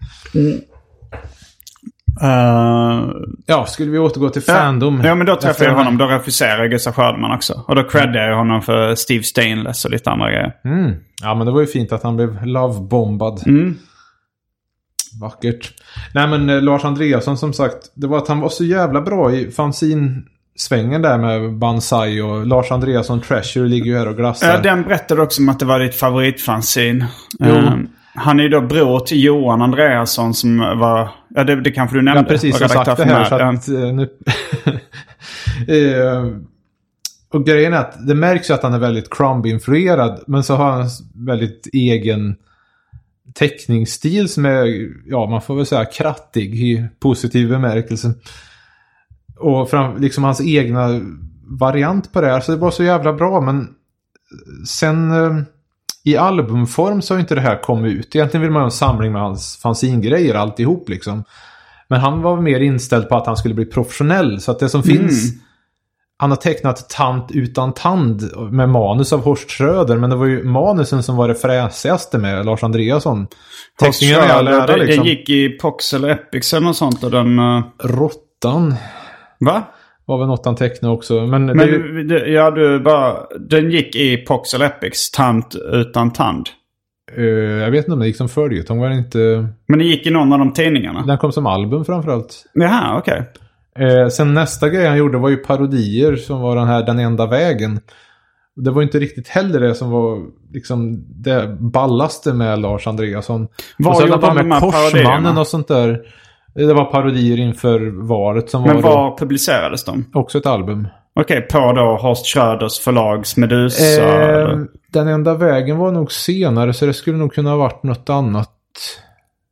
Eh, Ja, skulle vi återgå till Fandom? Ja, men då träffade Efter jag honom. Då regisserade jag Gustav Sködeman också. Och då creddade jag honom för Steve Stainless och lite andra grejer. Mm. Ja, men det var ju fint att han blev lovebombad. Mm. Vackert. Nej, men eh, Lars Andreasson som sagt. Det var att han var så jävla bra i fanzine-svängen där med Banzai och Lars Andreasson Treasure ligger ju här och glassar. Den berättade också om att det var ditt favoritfanzine. Jo. Eh, han är ju då bror till Johan Andreasson som var... Ja, det, det kanske du nämnde. Ja, precis. Jag sagt det här. Så att, eh, nu... Och grejen är att det märks ju att han är väldigt Crumb-influerad. Men så har han väldigt egen teckningsstil som är, ja man får väl säga krattig i positiv bemärkelse. Och fram, liksom hans egna variant på det här. Så det var så jävla bra men sen eh, i albumform så har inte det här kommit ut. Egentligen vill man ha en samling med hans fanzingrejer alltihop liksom. Men han var mer inställd på att han skulle bli professionell. Så att det som finns... Han har tecknat Tant utan tand med manus av Horst Schröder. Men det var ju manusen som var det fräsigaste med Lars Andreasson. Teckningen är ära det, liksom. det gick i Pox eller Epics eller något sånt. Och den... eh, Råttan. va? var väl något han tecknade också. Men, Men det, ju- det- ja, du bara... Den gick i Poxel Epics, Tant utan tand. eh, jag vet inte om det gick som följetong. Var inte... Men det gick i någon av de tidningarna? Den kom som album framförallt. Jaha, okej. Eh, sen nästa grej han gjorde var ju parodier som var den här Den enda vägen. Det var inte riktigt heller det som var liksom det ballaste med Lars Andreasson. Vad och höll gjorde han med med Korsmannen och sånt där. Det var parodier inför valet som Men var var då publicerades de? också ett album. Okej, på då Horst Schröders förlags Medusa? Eh, eller? den enda vägen var nog senare så det skulle nog kunna ha varit något annat.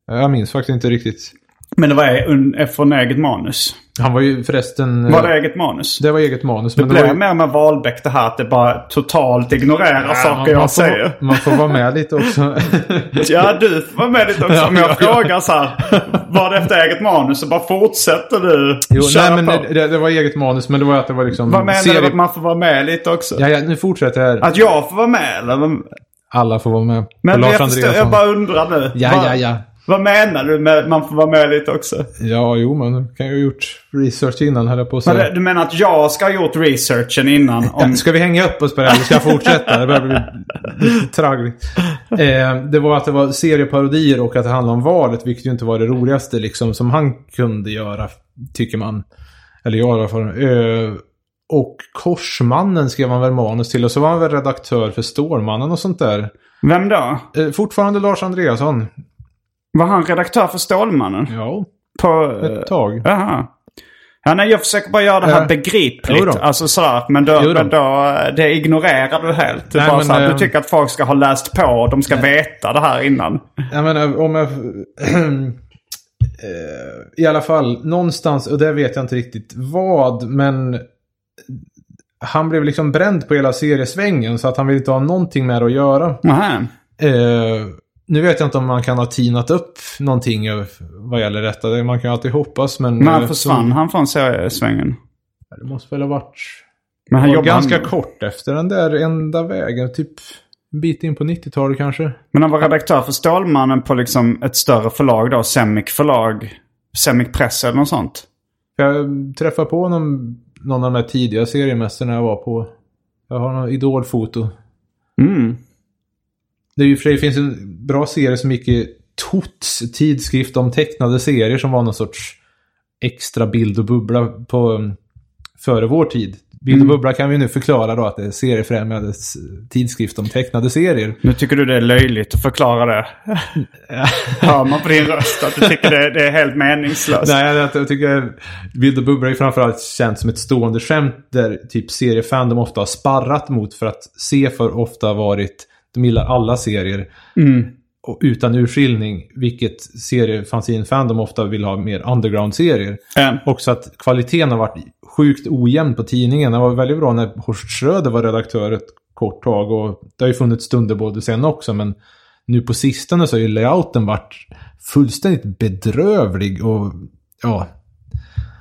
Jag minns faktiskt inte riktigt. Men det var un- från eget manus? Han var ju förresten... Var det eget manus? Det var eget manus. Det men det var blir ju... mer med Wahlbeck det här att det bara totalt ignorerar saker man, jag får, säger. man får vara med lite också. Ja, du får vara med lite också. Ja, Om jag ja, ja. frågar så här, var det efter eget manus så bara fortsätter du Jo, köra nej, men på. det, det var eget manus men det var att det var liksom... Vad menar serie- du att man får vara med lite också? Ja, ja, nu fortsätter jag här. Att jag får vara med eller? Alla får vara med. Men Lars jag, förstår, jag bara undrar nu. Ja, ja, ja. Vad menar du med man får vara med lite också? Ja, jo, men kan jag ha gjort research innan höll jag på att Men säga. det, du menar att jag ska ha gjort researchen innan? Om... Ska vi hänga upp oss på det här? Eller ska jag fortsätta? Det börjar bli tragiskt. Eh, det var att det var serieparodier och att det handlade om valet, vilket ju inte var det roligaste liksom som han kunde göra, tycker man. Eller jag i alla fall. Eh, och Korsmannen skrev han väl manus till och så var han väl redaktör för Stålmannen och sånt där. Vem då? Eh, fortfarande Lars Andreasson. Var han redaktör för Stålmannen? Ja, På... ett tag. Jaha. Ja, nej, jag försöker bara göra det här Ja. begripligt. Alltså sådär. Men då, Jo då. men då, det ignorerar du helt. Du, Nej, bara men, så här, eh, du tycker att folk ska ha läst på. De ska veta det här innan. Jag menar, om jag... Eh, I alla fall, någonstans, och det vet jag inte riktigt vad, men... Han blev liksom bränd på hela seriesvängen så att han vill inte ha någonting med det att göra. Nähä. Eh, nu vet jag inte om man kan ha tinat upp någonting vad gäller detta. Det- Man kan ju alltid hoppas men... När eh, försvann han från seriesvängen? Det måste väl ha varit... Men han var jobbade ganska kort efter den där enda vägen. Typ en bit in på 90-talet kanske. Men han var redaktör för Stålmannen på liksom ett större förlag då. Semic förlag. Semic Press eller något sånt. Jag träffade på någon, någon av de här tidiga seriemästarna jag var på. Jag har någon idolfoto. Mm. Det är ju för sig finns en bra serie som gick i Tots tidskrift om tecknade serier som var någon sorts extra bild och bubbla på um, före vår tid. Bild och bubbla kan vi nu förklara då att det är seriefrämjandets tidskrift om tecknade serier. Nu tycker du det är löjligt att förklara det. Hör man på din röst att du tycker det, det är helt meningslöst? Nej, jag, jag tycker Bild och bubbla är framförallt känt som ett stående skämt där typ seriefandom ofta har sparrat mot för att se för ofta varit, de gillar alla serier. Och utan urskiljning, vilket seriefanzine-fandom ofta vill ha mer underground-serier. Ja. Också att kvaliteten har varit sjukt ojämn på tidningen. Det var väldigt bra när Horst Schröder var redaktör ett kort tag. Och det har ju funnits stunder både sen också. Men nu på sistone så har ju layouten varit fullständigt bedrövlig. Och ja,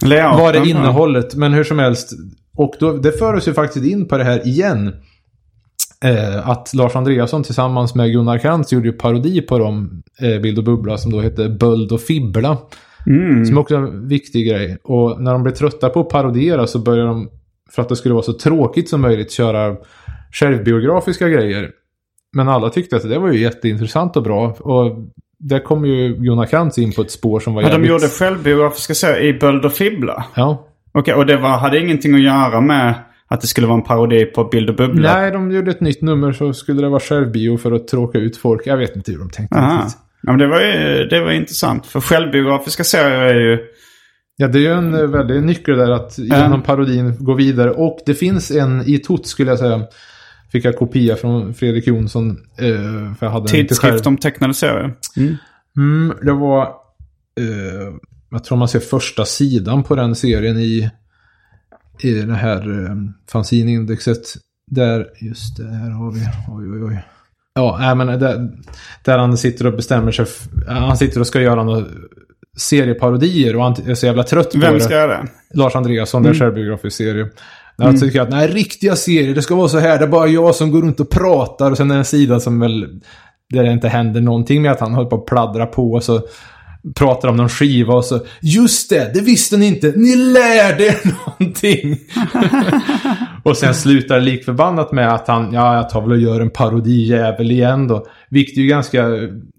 Layouten, vad ja. innehållet? Men hur som helst. Och då, det för oss ju faktiskt in på det här igen. Eh, att Lars Andreasson tillsammans med Gunnar Krantz gjorde ju parodi på dem, eh, Bild och Bubbla, som då hette Böld och Fibbla. Som också är en viktig grej. Och när de blir trötta på att parodiera så börjar de, för att det skulle vara så tråkigt som möjligt, köra självbiografiska grejer. Men alla tyckte att det var ju jätteintressant och bra. Och där kom ju Gunnar Krantz in på ett spår som var Ja, de jävligt... gjorde självbiografiska serier i Böld och Fibbla? Ja. Okej, och det var, hade ingenting att göra med att det skulle vara en parodi på Bild och Bubbla? Nej, de gjorde ett nytt nummer så skulle det vara självbio för att tråka ut folk. Jag vet inte hur de tänkte Aha. Ja, men det var ju det var intressant. För självbiografiska serier är ju... Ja, det är ju en eh, väldig nyckel där att genom parodin gå vidare. Och det finns en i Tot skulle jag säga. Fick jag kopia från Fredrik Jonsson. Eh, för jag hade. Tidskrift om tecknade serier. Mm, det var... Eh, jag tror man ser första sidan på den serien i, i det här fanzinindexet. Där, just det, här har vi. Oj, oj, oj. Ja, men där, där han sitter och bestämmer sig. Han sitter och ska göra några serieparodier och han är så jävla trött på Vem det. ska göra det? Lars Andreasson, det är självbiografisk serie. Han tycker att nej, riktiga serier, det ska vara så här, det är bara jag som går runt och pratar och sen är det en sida som väl, där det inte händer någonting med att han håller på att pladdra på så pratar om någon skiva och så Just det, det visste ni inte. Ni lärde er någonting. och sen slutar likförbannat med att han, ja jag tar väl och gör en parodijävel igen då. Vilket är ju ganska,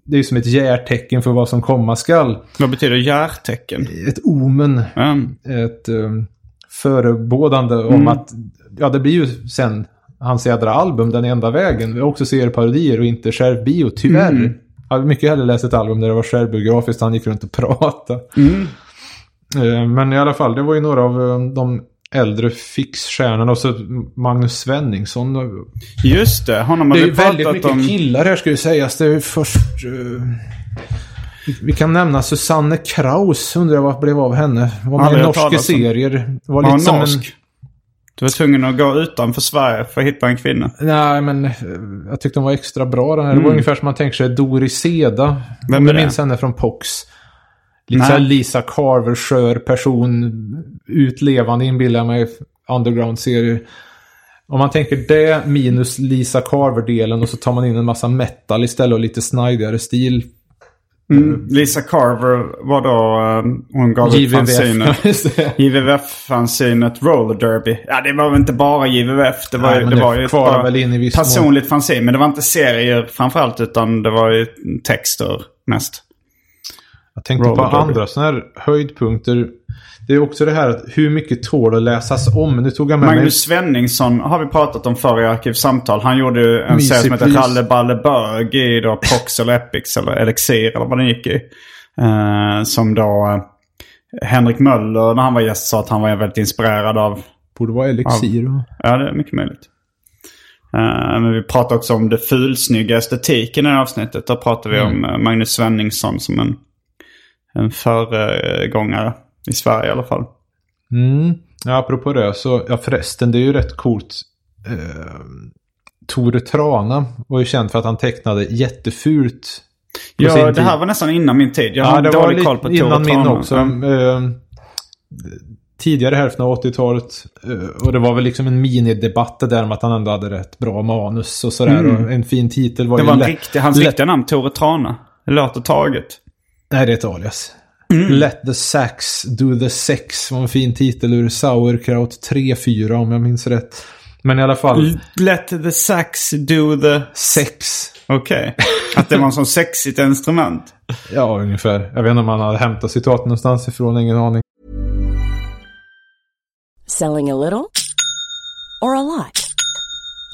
det är ju som ett järtecken för vad som komma skall. Vad betyder järtecken? Ett omen. Mm. Ett um, förebådande om att, ja det blir ju sen hans jädra album Den enda vägen. Vi också ser parodier och inte skärp bio, tyvärr. Mm. Jag hade mycket hellre läst ett album där det var självbiografiskt han gick runt och pratade. Mm. Eh, Men i alla fall, det var ju några av eh, de äldre fixstjärnorna och så Magnus Svenningsson. Just det, honom har Det är vi ju väldigt pratat mycket om. killar här ska ju sägas. Det är först... eh, vi- vi kan nämna Susanne Kraus, undrar jag vad blev av henne. Var med i norska om. serier. Det var Var lite som hon en... Du var tvungen att gå utanför Sverige för att hitta en kvinna. Nej, men eh, jag tyckte hon var extra bra den här. Det var ungefär som man tänker sig Doris Seda. Mm. Vem är det? minns henne från Pox. Såhär Lisa Carver, skör person. Utlevande inbillar jag mig. Underground-serier. Om man tänker det minus Lisa Carver-delen och så tar man in en massa metal istället och lite snajdigare stil. Mm. Lisa Carver var då, eh, hon gav ut fanzinet. JVVF-fanzinet Roller Derby. Ja, det var väl inte bara JVVF. Det var, Nej, ju- det var ju bara väl in i viss personligt fanzin. Men det var inte serier framförallt utan det var ju texter mest. Jag tänkte på Roller derby. andra sådana här höjdpunkter. Det är också det här att hur mycket tål att läsas om. Nu tog jag med mig... Magnus Svenningsson har vi pratat om förr i Arkivsamtal. Han gjorde en Mysig serie som heter. Ralle Balle Bög i då Pox eller Epics eller Elixir eller vad den gick i. Eh, som då eh, Henrik Möller när han var gäst sa att han var väldigt inspirerad av. Borde vara Elixir. va? Ja, det är mycket möjligt. Eh, men vi pratade också om det fulsnygga estetiken i det här avsnittet. Då pratade vi om eh, Magnus Svenningsson som en, en föregångare. I Sverige i alla fall. Mm. Ja, apropå det så, ja förresten, det är ju rätt coolt. Eh, Tore Trana var ju känd för att han tecknade jättefult. Ja, det här var nästan innan min tid. Jag Ja, har det var dålig lite koll på Tore innan min Trana. också. Mm. Eh, tidigare hälften av 80-talet. eh, och det var väl liksom en minidebatt det där med att han ändå hade rätt bra manus och sådär. Och en fin titel var Mm. Det ju var en riktig, hans riktiga namn, Tore Trana. Det låter taget. Nej, det är ett alias. Mm. Let the sax do the sex var en fin titel ur Sauerkraut 3-4 om jag minns rätt. Men i alla fall, Let the sax do the... sex. Okej. Att det var en sån sexigt instrument. Ja, ungefär. Jag vet inte om han hade hämtat citaten någonstans ifrån, ingen aning. Selling a little or a lot?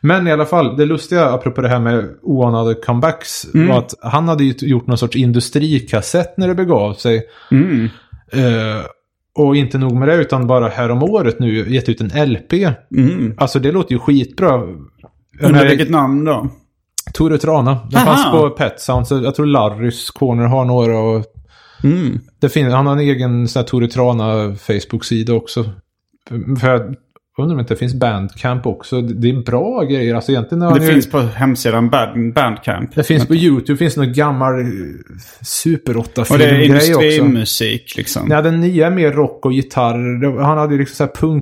Men i alla fall, det lustiga apropå det här med oanade comebacks var att han hade ju gjort någon sorts industrikassett när det begav sig. Mm. Eh, och inte nog med det, utan bara här om året nu gett ut en LP. Mm. Alltså det låter ju skitbra. Jag Under vilket namn då? Tore Trana. Den Aha. fanns på Pet Sound, så jag tror Larrys Corner har några. Och Mm. det finns, han har en egen sån här Tore Trana Facebook-sida också. För, för, undrar om det inte finns Bandcamp också. Det det är bra grejer. Alltså egentligen Det ju- finns på hemsidan Band, Bandcamp. det finns på YouTube. finns någon gammal eh, Super Och det är 8-film-grej också. industrimusik liksom. Nej, den nya är mer rock och gitarr. Det- Han hade ju liksom så här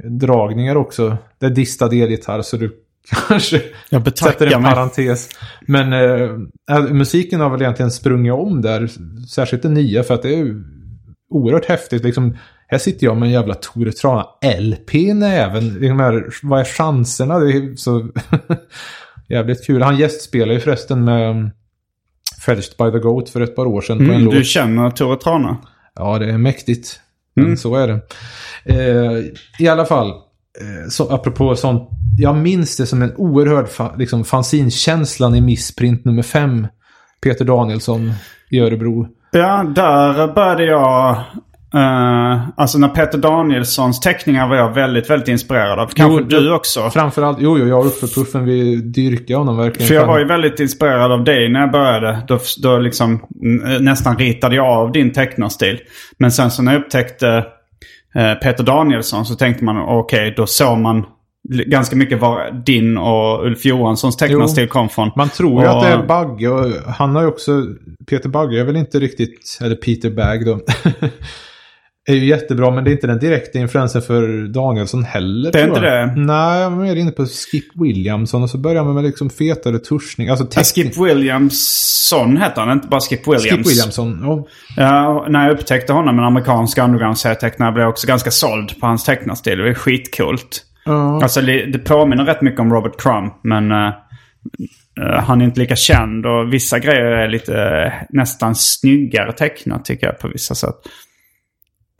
punkdragningar också. Det är distad elgitarr så du kanske Jag sätter en mig. parentes. Men eh, äh, musiken har väl egentligen sprungit om där. Särskilt det nya för att det är oerhört häftigt. Liksom, här sitter jag med en jävla Tore Trana LP i näven. De här, vad är chanserna? Det är så jävligt kul. Han gästspelar ju förresten med um, Fetched by the Goat för ett par år sedan på en Mm, låt. du känner Tore Trana? Ja, det är mäktigt. Men Mm. så är det. Eh, I alla fall, eh, så, apropå sånt. Jag minns det som en oerhörd fa, liksom, fanzinkänslan i Missprint nummer 5. Peter Danielsson i Örebro. Ja, där började jag... eh, alltså när Peter Danielssons teckningar var jag väldigt, väldigt inspirerad av. Kanske Jo, du också? Framförallt, jo, jo, jag och Uffe-Puffen, vi dyrkar honom verkligen. För jag var ju väldigt inspirerad av dig när jag började. Då, då liksom nästan ritade jag av din tecknarstil. Men sen så när jag upptäckte eh, Peter Danielsson så tänkte man okej, då såg man ganska mycket var din och Ulf Johanssons tecknarstil kom från. Man tror ju Och- att det är Bagge och han har ju också, Peter Bagge är väl inte riktigt, eller Peter Bag då. är ju jättebra men det är inte den direkta influensen för Danielsson heller. Det är inte det? Nej, jag var mer inne på Skip Williamson och så börjar man med liksom fetare tuschning. Alltså Ja. Skip Williamson hette han, inte bara Skip Williams. Skip Williamson. Ja. Ja, när jag upptäckte honom, en amerikansk underground-serietecknare, blev jag också ganska såld på hans tecknarstil. Det var skitcoolt. Ja. Alltså det det påminner rätt mycket om Robert Crumb, men eh, eh, han är inte lika känd och vissa grejer är lite eh, nästan snyggare tecknat tycker jag på vissa sätt.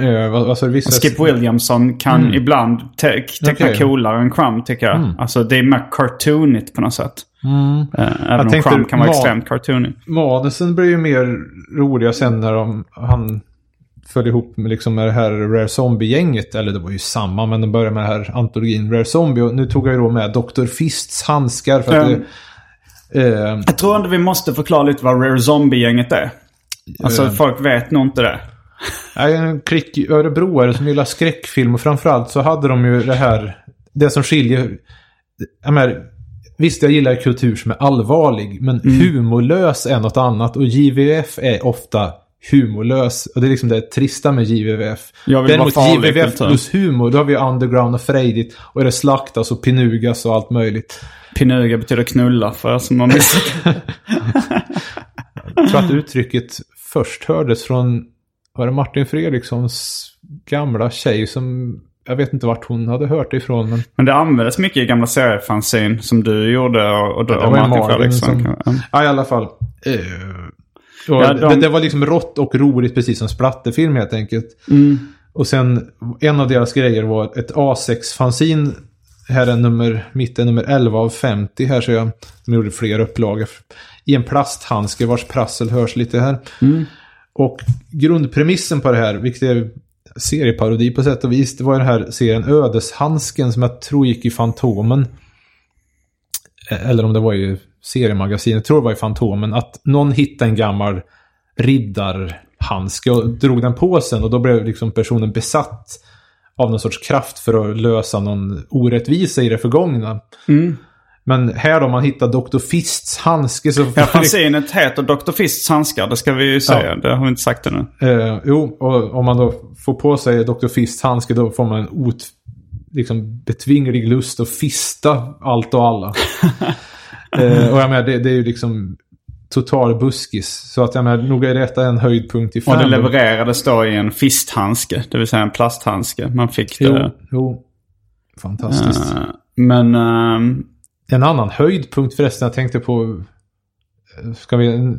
Eh, vad, vad sa du? Vissa... Skip Williamson kan ibland te- teckna Okej. coolare än Crumb tycker jag. Alltså det är mer cartoonigt på något sätt. Eh, även om Crumb kan vara extremt cartoonigt. Manusen blir ju mer roliga sen när de, han föll ihop med, liksom med det här Rare Zombie-gänget. Eller det var ju samma, men de började med det här antologin Rare Zombie. Och nu tog jag ju då med Dr. Fists handskar. För att Ja. det, eh, Jag tror ändå vi måste förklara lite vad Rare Zombie-gänget är. Alltså Eh. folk vet nog inte det. Klick örebroare som gillar skräckfilm och framförallt så hade de ju det här, det som skiljer, jag menar, visst jag gillar kultur som är allvarlig, men Mm. humorlös är något annat och JVF är ofta humorlös. Och det är liksom det trista med JVF. Däremot JVF plus humor, då har vi underground och frejdigt. Och det slaktas och pinugas och allt möjligt. Pinuga betyder knulla för er som har missat. Jag tror att uttrycket först hördes från, var det Martin Fredrikssons gamla tjej som, jag vet inte vart hon hade hört det ifrån, men Men det användes mycket i gamla seriefanzin som du gjorde och, och, det och Martin Fredriksson. som... Ja. Ja, i alla fall. Och Ja, de- det, det var liksom rått och roligt, precis som splatterfilm helt enkelt. Mm. Och sen, en av deras grejer var ett A6-fanzin. Här är nummer, mitt är nummer 11 av 50 här ser jag. De gjorde fler upplagor. I en plasthandske vars prassel hörs lite här. Mm. Och grundpremissen på det här, vilket är serieparodi på sätt och vis, det var den här serien Ödeshandsken som jag tror gick i Fantomen. Eh, eller om det var i seriemagasinet, jag tror det var i Fantomen, att någon hittade en gammal riddarhandske och drog den på sen och då blev liksom personen besatt av någon sorts kraft för att lösa någon orättvisa i det förgångna. Mm. Men här då man hittar Dr. Fists handske så... Ja, fanzinet heter Dr. Fists handskar, det ska vi ju säga. Det har vi inte sagt ännu. Eh, jo, och om man då får på sig Dr. Fists handske då får man en ot, liksom betvinglig lust att fista allt och alla. eh, och jag menar, det, det är ju liksom total buskis. Så att jag menar, nog är detta en höjdpunkt i Och det fandom. levererades då i en fisthandske, det vill säga en plasthandske. Man fick Jo, det. jo. Fantastiskt. Eh, men ehm, En annan höjdpunkt förresten, jag tänkte på... Ska vi...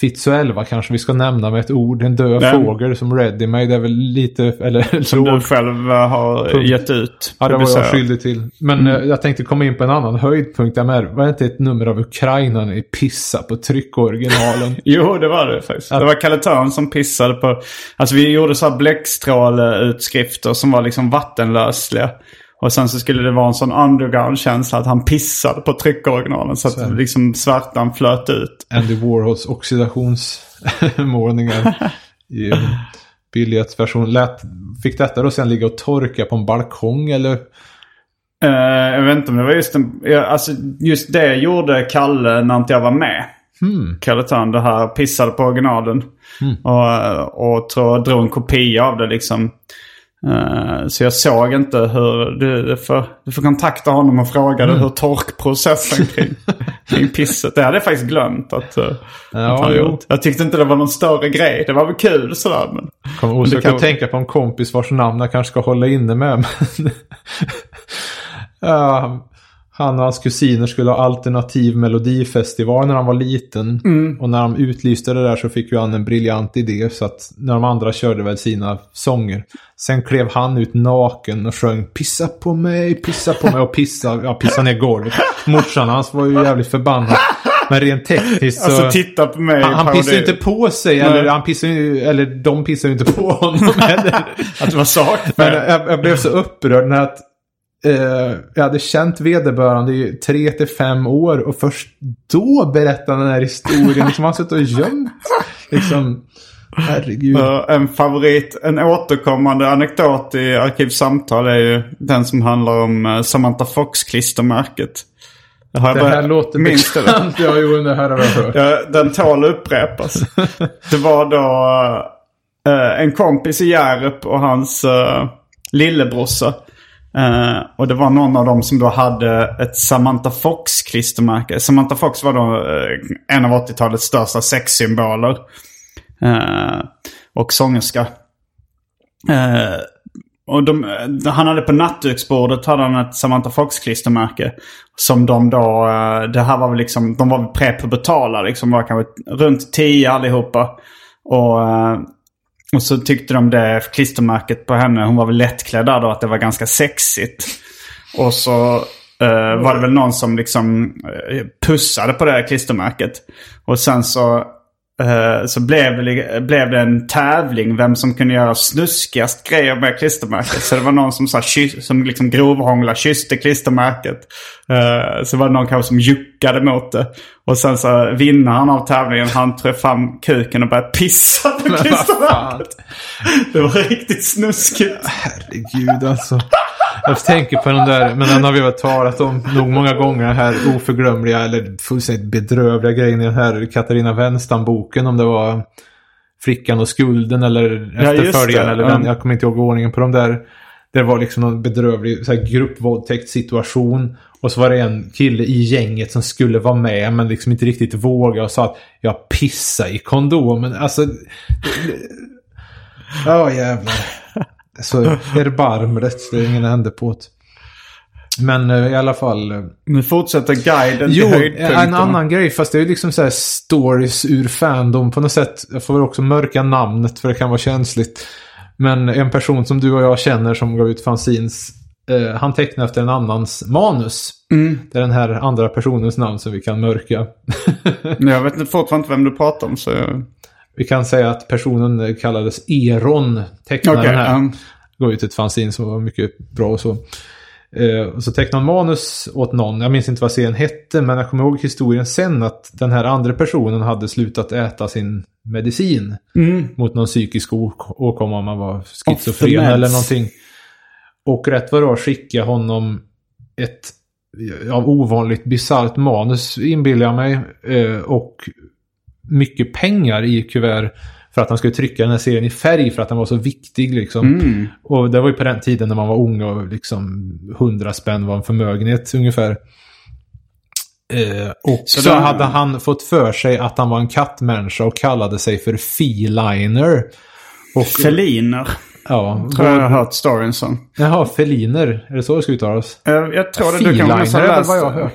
Fitzo 11 kanske vi ska nämna med ett ord. En död Den. fågel som Ready Made. Det är väl lite... Eller som låg- du själv eh, har Punkt. gett ut. Ja, det var jag skyldig till. Men eh, jag tänkte komma in på en annan höjdpunkt. Jag med, var det inte ett nummer av Ukraina när ni pissar på tryckoriginalen? Jo, det var det faktiskt. Det var Kalle Törn som pissade på... Alltså vi gjorde så här bläckstråleutskrifter som var liksom vattenlösliga. Och sen så skulle det vara en sån underground-känsla att han pissade på tryckoriginalen så att Så liksom svärtan flöt ut. Andy Warhols oxidationsmålningar. I- billighetsversion. Lät, fick detta då sen ligga och torka på en balkong eller? Eh, jag vet inte om det var just en, alltså just det gjorde Kalle när inte jag var med. Hmm. Kalle Törn, det här pissade på originalen. Och, och tror, drog en kopia av det liksom. Eh, så jag såg inte hur... Du, du, får, du får kontakta honom och fråga hur torkprocessen kring, kring pisset. Det hade jag faktiskt glömt att, uh, Ja, att han gjort. Jag tyckte inte det var någon större grej. Det var väl kul sådär men... Kommer osökt kan- att tänka på en kompis vars namn jag kanske ska hålla inne med. Men ja, han och hans kusiner skulle ha alternativ melodifestival när han var liten. Och när de utlyste det där så fick ju han en briljant idé. Så att när de andra körde väl sina sånger. Sen klev han ut naken och sjöng Pissa på mig, pissa på mig och pissa, ja, pissa ner golvet. Morsan hans var ju jävligt förbannad. Men rent tekniskt så... Alltså titta på mig. Han, han pissar ju inte på sig, eller, han pissar ju, eller de pissar ju inte på honom heller. Att det var sak. Men jag, jag blev så upprörd när att eh, jag hade känt vederbörande i tre till fem år och först då berättade han den här historien. liksom, han suttit och gömt. Liksom, herregud. En favorit, en återkommande anekdot i Arkivsamtal är ju den som handlar om uh, Samantha Fox-klistermärket. Det det här berättat- låter det? bekant. Ja, jo, det här har jag hört. Ja, den tål upprepas. Det var då eh, en kompis i Hjärup och hans uh, lillebrorsa. Uh, och det var någon av dem som då hade ett Samantha Fox-klistermärke. Samantha Fox var då uh, en av 80-talets största sexsymboler. Uh, och sångerska. Och de, han hade på nattduksbordet hade han ett Samantha Fox-klistermärke. Som de då, det här var väl liksom, de var väl prepubertala liksom. Var kanske runt tio allihopa. Och, och så tyckte de det klistermärket på henne, hon var väl lättklädd där då, att det var ganska sexigt. Och så eh, var det väl någon som liksom eh, pussade på det här klistermärket. Och sen så, så blev, det, blev det en tävling vem som kunde göra snuskigast grejer med klistermärket. Så det var någon som, så här, som liksom grovhångla kysste klistermärket. Eh, så var det någon kanske som juckade mot det. Och sen så vinnaren av tävlingen, han tog fram kuken och började pissa på klistermärket. Det var riktigt snuskigt. Herregud alltså. Jag tänker på den där, men den har vi väl talat om nog många gånger. Den här oförglömliga eller fullständigt bedrövliga grejen i den här Katarina Wenstam-boken. Om det var Flickan och skulden eller Ja, efterföljaren. Eller den, jag kommer inte ihåg ordningen på de där. Det var liksom någon bedrövlig så här, gruppvåldtäktssituation. Och så var det en kille i gänget som skulle vara med men liksom inte riktigt vågade och sa att jag pissar i kondomen. Alltså... Ja jävlar. Så erbarmligt. Det är ingen ände på det. Men eh, i alla fall. eh, Nu fortsätter guiden Jo, en annan grej. Fast det är liksom så här stories ur fandom på något sätt. Jag får också mörka namnet för det kan vara känsligt. Men en person som du och jag känner som gav ut fanzines. Eh, han tecknar efter en annans manus. Det är den här andra personens namn som vi kan mörka. Jag vet fortfarande inte vem du pratar om så... jag- vi kan säga att personen kallades Eron. Tecknaren Okej, här. um, gav ut ett fanzine som var mycket bra och så. Och så tecknade manus åt någon. Jag minns inte vad serien hette, men jag kommer ihåg historien sen att den här andra personen hade slutat äta sin medicin mot någon psykisk åkomma om man var schizofren eller någonting. Och rätt vad det var skickade honom ett av ovanligt bisarrt manus inbillar jag mig. Eh, och mycket pengar i kuvert för att han skulle trycka den här serien i färg för att den var så viktig liksom. mm. Och det var ju på den tiden när man var ung och liksom 100 spänn var en förmögenhet ungefär. Eh, och Så så, då- hade han fått för sig att han var en kattmänniska och kallade sig för feliner. Och, Feliner. Ja, Tror jag har hört storyn som. Jaha, feliner. Är det så det ska uttalas? Eh, Jag tror det. Du kan Feliner nästan är väl läsa vad jag har hört.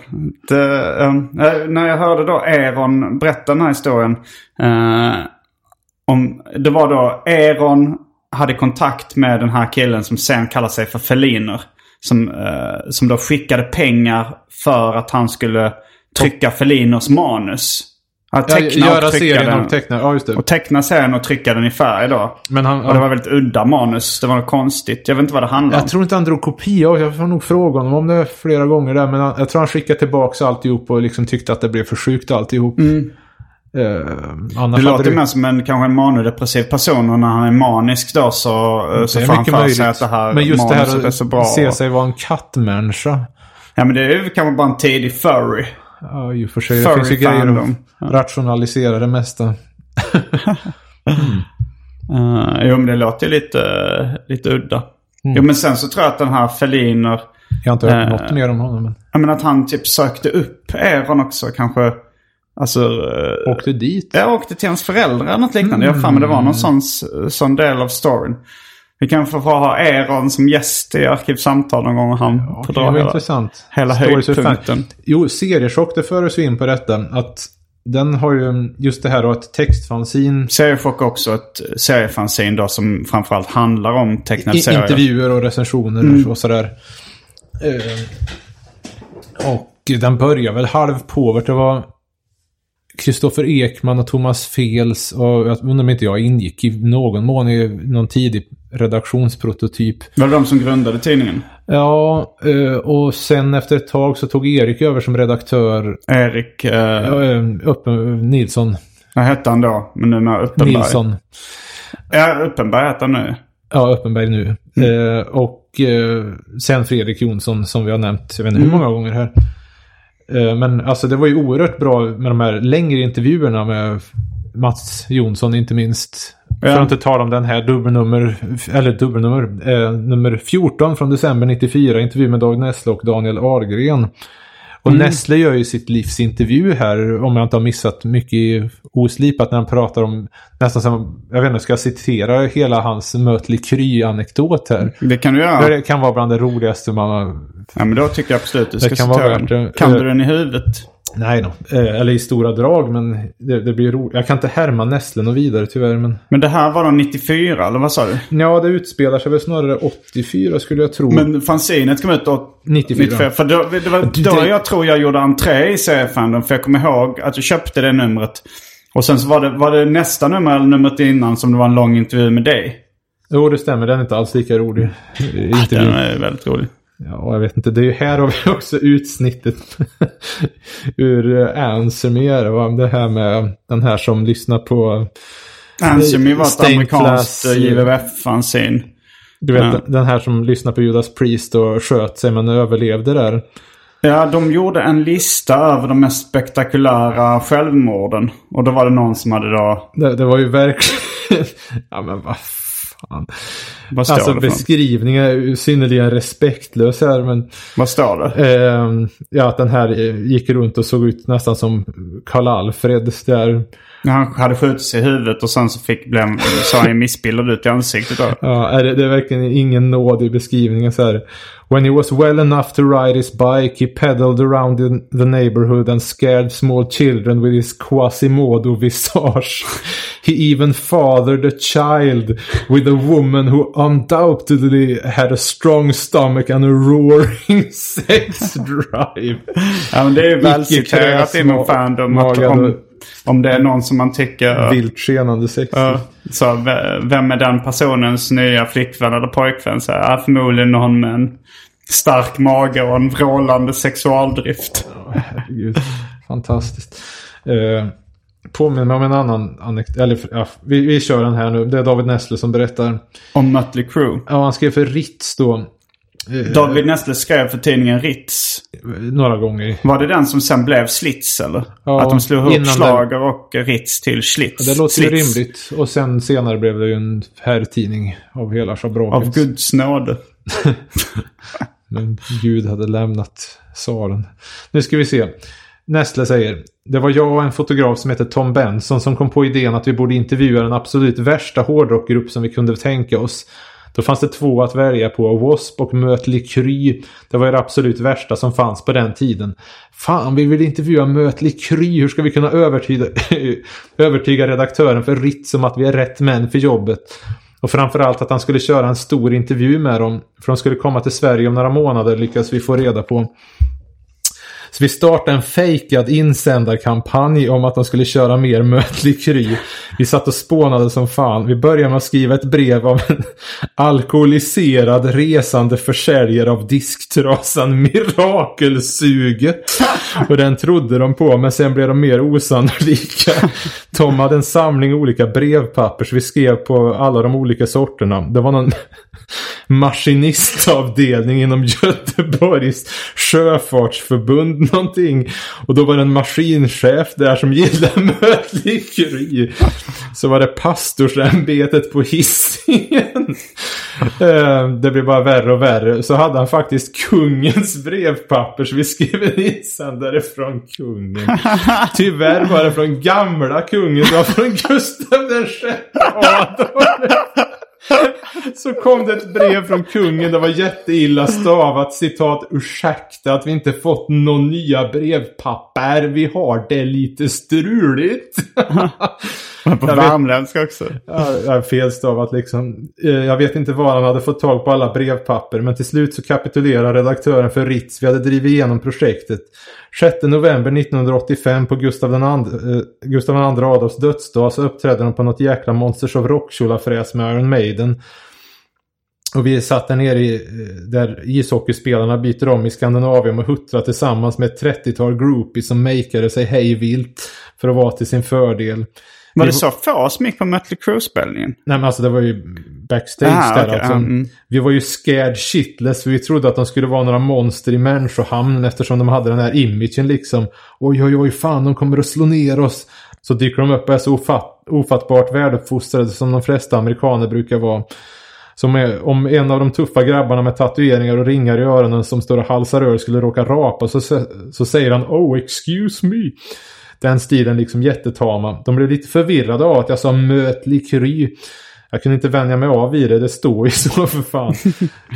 det. eh, när jag hörde då Eron berätta den här historien. eh, om, det var då Eron hade kontakt med den här killen som sen kallar sig för Feliner. Som, som då skickade pengar för att han skulle trycka Feliners manus. Att Ja, teckna göra och trycka serien den. och teckna. Ja, just det. Och teckna serien och trycka den i färg då. Men han, Och det var väldigt udda manus. Det var något konstigt. Jag vet inte vad det handlade om. Jag tror inte han drog kopia. Jag får nog fråga honom om det flera gånger där. Men han, jag tror han skickade tillbaka alltihop och liksom tyckte att det blev för sjukt alltihop. Mm. Annars Det låter mer som en, kanske en manodepressiv person och när han är manisk då så, så det är får han för sig att det här Men just det är här så bra. att se sig vara en kattmänniska. Ja men det är ju kanske bara en tidig furry. Ja, i och för sig. Det finns ju grejer att rationalisera det mesta. Uh, jo men det låter ju lite, lite udda. Mm. Jo men sen så tror jag att den här Feliner, Jag har inte hört Eh. något mer om honom. Men jag menar att han typ sökte upp Eron också kanske. Alltså... eh, åkte dit. Jag åkte till hans föräldrar eller något liknande. Jag har för mig det var någon sån, sån del av storyn. Vi kan få, få ha Eron som gäst i Arkivsamtal någon gång han får det dra hela, intressant. hela höjdpunkten. Jo, seriechock, det för oss in på detta. Att den har ju just det här och ett textfanzin. Seriechock också ett seriefanzin då som framförallt handlar om tecknade serier. intervjuer och recensioner Mm. och sådär. Eh, och den börjar väl halvpåvert. Det var Kristoffer Ekman och Thomas Fels och jag undrar om inte jag ingick i någon mån i någon tidig redaktionsprototyp. Var det de som grundade tidningen? Ja, eh, och sen efter ett tag så tog Erik över som redaktör. Erik, eh, Eh, Uppe, Nilsson. vad hette han då? Men nu med Uppenberg. Nilsson. Ja, Uppenberg heter han nu. Ja, Uppenberg nu. Eh, och eh, sen Fredrik Jonsson som vi har nämnt, jag vet inte hur många gånger här. Eh, men alltså det var ju oerhört bra med de här längre intervjuerna med Mats Jonsson inte minst. Ja. För att inte tala om den här dubbelnummer, eller dubbelnummer, eh, nummer 14 från december 94, intervju med Dag Nessle och Daniel Ahlgren. Och Nessle gör ju sitt livs intervju här, om jag inte har missat mycket oslipat, när han pratar om nästan som, jag vet inte, ska jag citera hela hans Mötley Kry-anekdot här? Det kan du göra. Det kan vara bland det roligaste man har... Ja, men då tycker jag absolut du ska Det kan citera vara den. värt. Kan Eh, du den i huvudet? Nej då. Eh, eller i stora drag, men det, det blir roligt. Jag kan inte härma Nessle något vidare tyvärr, men... Men det här var då 94, eller vad sa du? Ja, det utspelar sig väl snarare 84 skulle jag tro. Men fanzinet kom ut då 94. 94. För då, det var Du, då det- jag tror jag gjorde entré i seriefandom. För jag kommer ihåg att jag köpte det numret. Och sen så var det, var det nästa nummer eller numret innan som det var en lång intervju med dig. Jo, det stämmer. Den är inte alls lika rolig. Eh, Den är väldigt rolig. Ja, jag vet inte. Det är ju här har vi också utsnittet ur uh, Answer det, va? Det här med den här som lyssnar på... Answer Me var ett amerikanskt eh, JVF-fanzin. Du vet, Ja. den- den här som lyssnar på Judas Priest och sköt sig men överlevde där. Ja, de gjorde en lista över de mest spektakulära självmorden. Och då var det någon som hade då... Det, det var ju verkligen... ja, men vad fan. Vad står Alltså det beskrivningen är synnerligen respektlös här, men... Vad står det? ehm, ja, att den här eh, gick runt och såg ut nästan som Karl Alfred där. Han hade skjutit sig i huvudet och sen så fick, blev, så han missbildad ut i ansiktet då. Ja, det, det är verkligen ingen nåd i beskrivningen så här. When he was well enough to ride his bike he pedaled around in the neighborhood and scared small children with his Quasimodo visage. He even fathered a child with a woman who undoubtedly had a strong stomach and a roaring sex drive. Ja, men det är ju välciterat inom Fandom. Magad om, om det är någon som man tycker... Vilt skenande sex. Ja, så vem är den personens nya flickvän eller pojkvän? Så här, förmodligen någon med en stark mage och en vrålande sexualdrift. Herregud. Fantastiskt. Eh, påminner om en annan anekdot. Eller ja, vi, vi kör den här nu. Det är David Nessle som berättar. Om Mötley Crüe. Ja, han skrev för Ritz då. Eh, David Nessle skrev för tidningen Ritz. Några gånger. Var det den som sen blev Slitz eller? Ja, att de slog ihop Schlager och Ritz till Schlitz. Det låter ju Slitz. rimligt. Och sen senare blev det ju en herrtidning av hela Av schabraket. Guds nåde. Men Gud hade lämnat salen. Nu ska vi se. Nestle säger. Det var jag och en fotograf som heter Tom Benson som kom på idén att vi borde intervjua den absolut värsta hårdrockgrupp som vi kunde tänka oss. Då fanns det två att välja på. W.A.S.P. och Mötley Crüe. Det var ju det absolut värsta som fanns på den tiden. Fan, vi vill intervjua Mötley Crüe. Hur ska vi kunna övertyga, övertyga redaktören för Ritz om att vi är rätt män för jobbet? Och framförallt att han skulle köra en stor intervju med dem. För de skulle komma till Sverige om några månader lyckades vi få reda på. Så vi startade en fejkad insändarkampanj om att de skulle köra mer Mötley Kry. Vi satt och spånade som fan. Vi började med att skriva ett brev av en alkoholiserad resande försäljare av disktrasan Mirakelsuget. Och den trodde de på men sen blev de mer osannolika. Tom hade en samling olika brevpapper så vi skrev på alla de olika sorterna. Det var någon maskinistavdelning inom Göteborgs sjöfartsförbund någonting. Och då var det en maskinchef där som gillade mötlikeri. Så var det pastorsämbetet på Hisingen. Eh, det blev bara värre och värre. Så hade han faktiskt kungens brevpapper så vi skrev en insändare från kungen. Tyvärr var det från gamla kungen. Det var från Gustav den sjätte Adolf. Så kom det ett brev från kungen. Det var jätteilla stavat. Citat. Ursäkta att vi inte fått några nya brevpapper. Vi har det lite struligt. På värmländska också. Ja, felstavat liksom. Eh, Jag vet inte var han hade fått tag på alla brevpapper. Men till slut så kapitulerade redaktören för Ritz. Vi hade drivit igenom projektet. 6 november 1985 på Gustav II, eh, Gustav II Adolfs dödsdag så uppträdde de på något jäkla Monsters of Rock-kjolafräs med Iron Maiden. Och vi satt där nere i, eh, där ishockeyspelarna byter om i Skandinavien och huttrar tillsammans med ett 30-tal groupies som makeade sig hej vilt för att vara till sin fördel. Var Vi det så få som gick på Mötley Crüe-spelningen? Nej men alltså det var ju backstage Ah, där okej, alltså. mm. Vi var ju scared shitless för vi trodde att de skulle vara några monster i människohamn eftersom de hade den här imagen liksom. Oj oj oj fan de kommer att slå ner oss. Så dyker de upp och är så ofatt, ofattbart väluppfostrade som de flesta amerikaner brukar vara. Som är, om en av de tuffa grabbarna med tatueringar och ringar i öronen som står och halsar öl skulle råka rapa så, så säger han Oh excuse me. Den stilen liksom jättetama. De blev lite förvirrade av att jag sa Mötley Kry. Jag kunde inte vänja mig av vid det. Det står ju så för fan.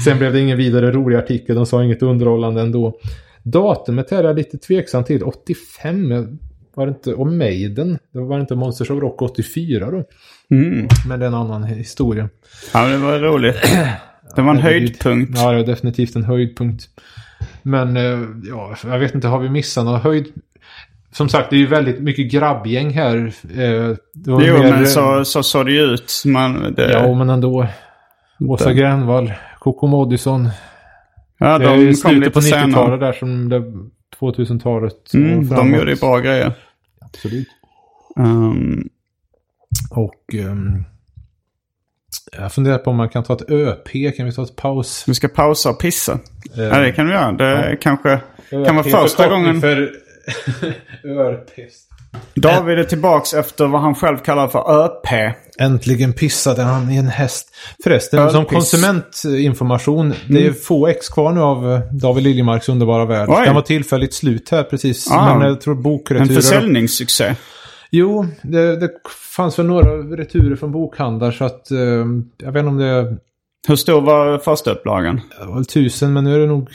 Sen blev det ingen vidare rolig artikel. De sa inget underhållande ändå. Datumet är jag lite tveksam till. 85 var det inte. Och Maiden. Det var inte Monsters of Rock 84 då. Mm. Men det är en annan historia. Ja, men det var roligt. Det var en höjdpunkt. Ja, det är definitivt en höjdpunkt. Men eh, ja, jag vet inte, har vi missat någon höjd? Som sagt, det är ju väldigt mycket grabbgäng här. Eh, det Jo, mer- men så, så såg det ju ut. Man, det, Ja, men ändå. Åsa Den- Grönvall, Coco Moodysson. ja, Det är de slutet på lite 90-talet senare. där som det 2000-talet. Mm, de gjorde ju bra grejer. Absolut. Um, Och ehm, jag funderar på om man kan ta ett ÖP. Kan vi ta ett paus? vi ska pausa och pissa. Eh, Ja, det kan vi göra. Det kanske kan vara första gången. För örpist. David är tillbaks efter vad han själv kallar för ÖP. Äntligen pissade han i en häst. Förresten, Ölpiss. som konsumentinformation. Det är få ex kvar nu av David Liljemarks underbara värld. Oj. Den var tillfälligt slut här precis. Ah. Men jag tror En bokreturer... försäljningssuccé. Jo, det, det fanns väl några returer från bokhandlar så att... Eh, jag vet inte om det... Hur stor var första upplagan? Det var väl tusen men nu är det nog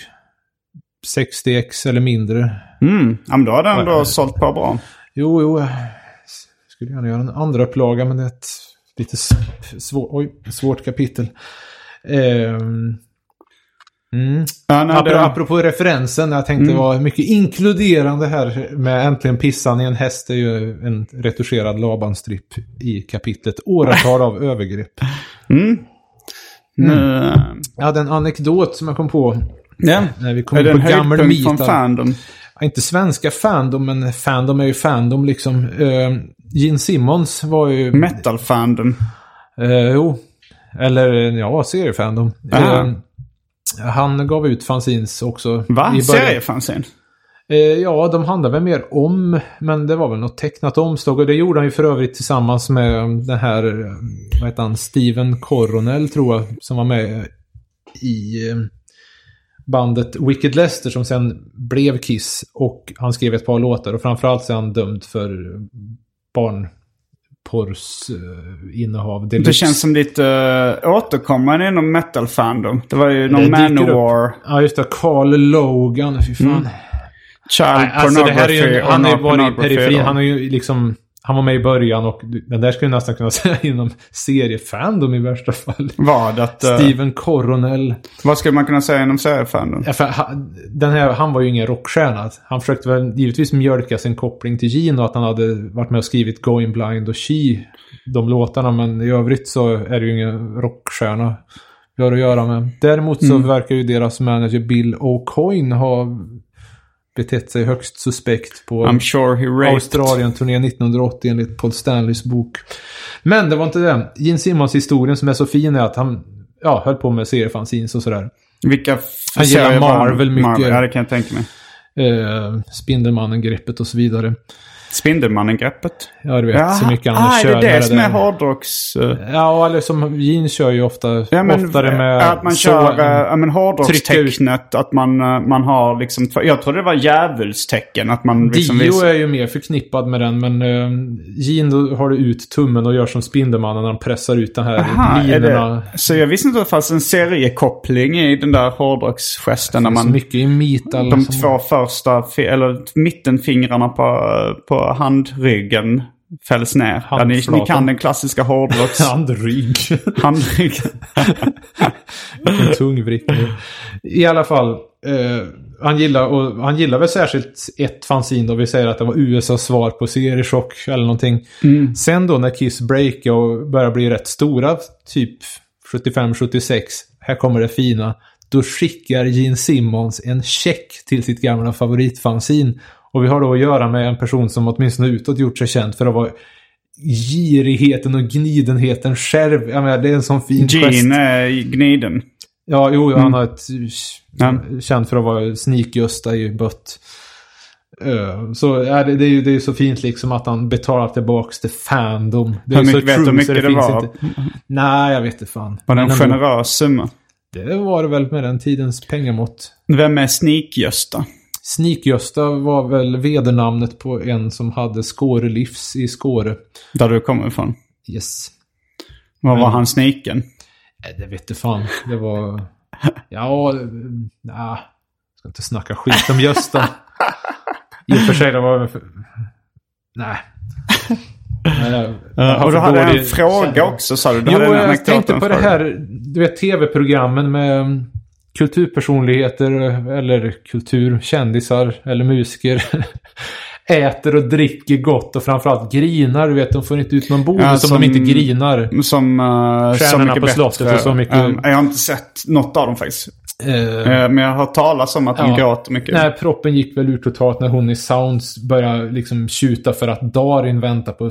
60 ex eller mindre. Mm, ja, men då har den ändå sålt på bra. Jo, jo. Jag skulle gärna göra en andra upplaga men det är ett lite svår, oj, svårt kapitel. Ehm, mm. Ja, nej, Apropå, apropå referensen, jag tänkte Mm. vara mycket inkluderande här med Äntligen pissan i en häst. Det är ju en retuscherad Laban-stripp i kapitlet Åratal av övergrepp. mm. Nu, eh, Jag hade en anekdot som jag kom på ja. när vi kom Är det på en gammal höjdpunkt från meet. fandom? Ja, inte svenska fandom, men fandom är ju fandom liksom. Uh, Gene Simmons var ju... Metal-fandom. Eh, jo. Eller ja, seriefandom. Eh, han gav ut fanzines också. Va? Seriefanzine? Eh, ja, de handlar väl mer om, men det var väl något tecknat omslag. Och det gjorde han ju för övrigt tillsammans med den här, vad heter han, Steven Coronel tror jag, som var med i bandet Wicked Lester som sen blev Kiss. Och han skrev ett par låtar och framförallt så är han dömd för eh, innehav. Det känns som ditt uh, återkommande inom metal-fandom. Det var ju någon Manowar, Ja, just det. Carl Logan, fy fan. Child Nej, alltså det här är Pornography ju, han har ju varit i pornography periferin. Han har ju liksom... han var med i början och den där skulle jag nästan kunna säga inom seriefandom i värsta fall. Vad? Att, eh, Steven Coronel. vad skulle man kunna säga inom seriefandom? Ja, för han, den här, han var ju ingen rockstjärna. Han försökte väl givetvis mjölka sin koppling till Gene och att han hade varit med och skrivit Going Blind och She. De låtarna, men i övrigt så är det ju ingen rockstjärna vi har att göra med. Däremot så verkar ju deras manager Bill O'Coin ha betett sig högst suspekt på I'm sure. Australien-turnén 1980 enligt Paul Stanleys bok. Men det var inte det. Gene Simmons historien som är så fin är att han ja, höll på med seriefanzines och sådär. Vilka Han gillar? Marvel mycket. Marvel, ja, det kan jag tänka mig. Eh, Spindelmannen-greppet och så vidare. Spindelmannen-greppet. Ja, du vet, så mycket han ah, kör är det det som är hårdrocks... eh, Ja, eller som Gene kör ju ofta, Ja, men, oftare med... Att man så- kör äh, ja, men hårdrockstecknet. Att man, eh, man har liksom... Jag trodde det var djävulstecken. Att man liksom Dio är ju mer förknippad med den, men uh, Gene då har du ut tummen och gör som Spindelmannen när han pressar ut den här Aha, linorna. det, så jag visste inte att det fanns en seriekoppling i den där hårdrocksgesten. Det så man, mycket i metal. de som- två första, eller mittenfingrarna på, på handryggen fälls ner. Ja, ni, ni kan den klassiska hårdrocks... Handrygg. handryggen. en tungvrickning. I alla fall. Eh, han, gillar, och han gillar väl särskilt ett fanzine då vi säger att det var USAs svar på seriechock eller någonting. Sen då när Kiss breakade och började bli rätt stora, typ 75-76, här kommer det fina. Då skickar Gene Simmons en check till sitt gamla favoritfanzin. Och vi har då att göra med en person som åtminstone utåt gjort sig känd för att vara girigheten och gnidenheten själv. Jag menar, det är en sån fin gest. Gene är gniden. Ja, jo, han har ett... Ja. Känd för att vara sneak-Gösta i bött. Så ja, det, det, är ju, det är ju så fint liksom att han betalar tillbaks till fandom. Det är Hur så mycket vet du hur så mycket det finns var? Inte. Nej, jag vet inte fan. Var det en generös summa? Det var det väl med den tidens pengamått. Vem är Sneak-Gösta? Sneak-Gösta var väl vedernamnet på en som hade Skåre Livs i Skåre. Där du kommer ifrån. Yes. Vad var han sniken? Nej, det vet du fan. Det var... Ja. Jag ska inte snacka skit om Gösta. I och för sig, det var... Nej. Nej, har och du hade en fråga också sa du? du Jo, jag tänkte på det här, du vet tv-programmen med kulturpersonligheter eller kulturkändisar eller musiker. Äter och dricker gott och framförallt grinar. Du vet, de får inte ut någon bonus Ja, om som- de inte grinar. Som uh, Stjärnorna på slottet och Så mycket- Um, jag har inte sett något av dem faktiskt. Eh, men jag har talas om att de Ja. gråter mycket. Nej, proppen gick väl ur totalt när hon i Sounds började liksom tjuta för att Darin väntar på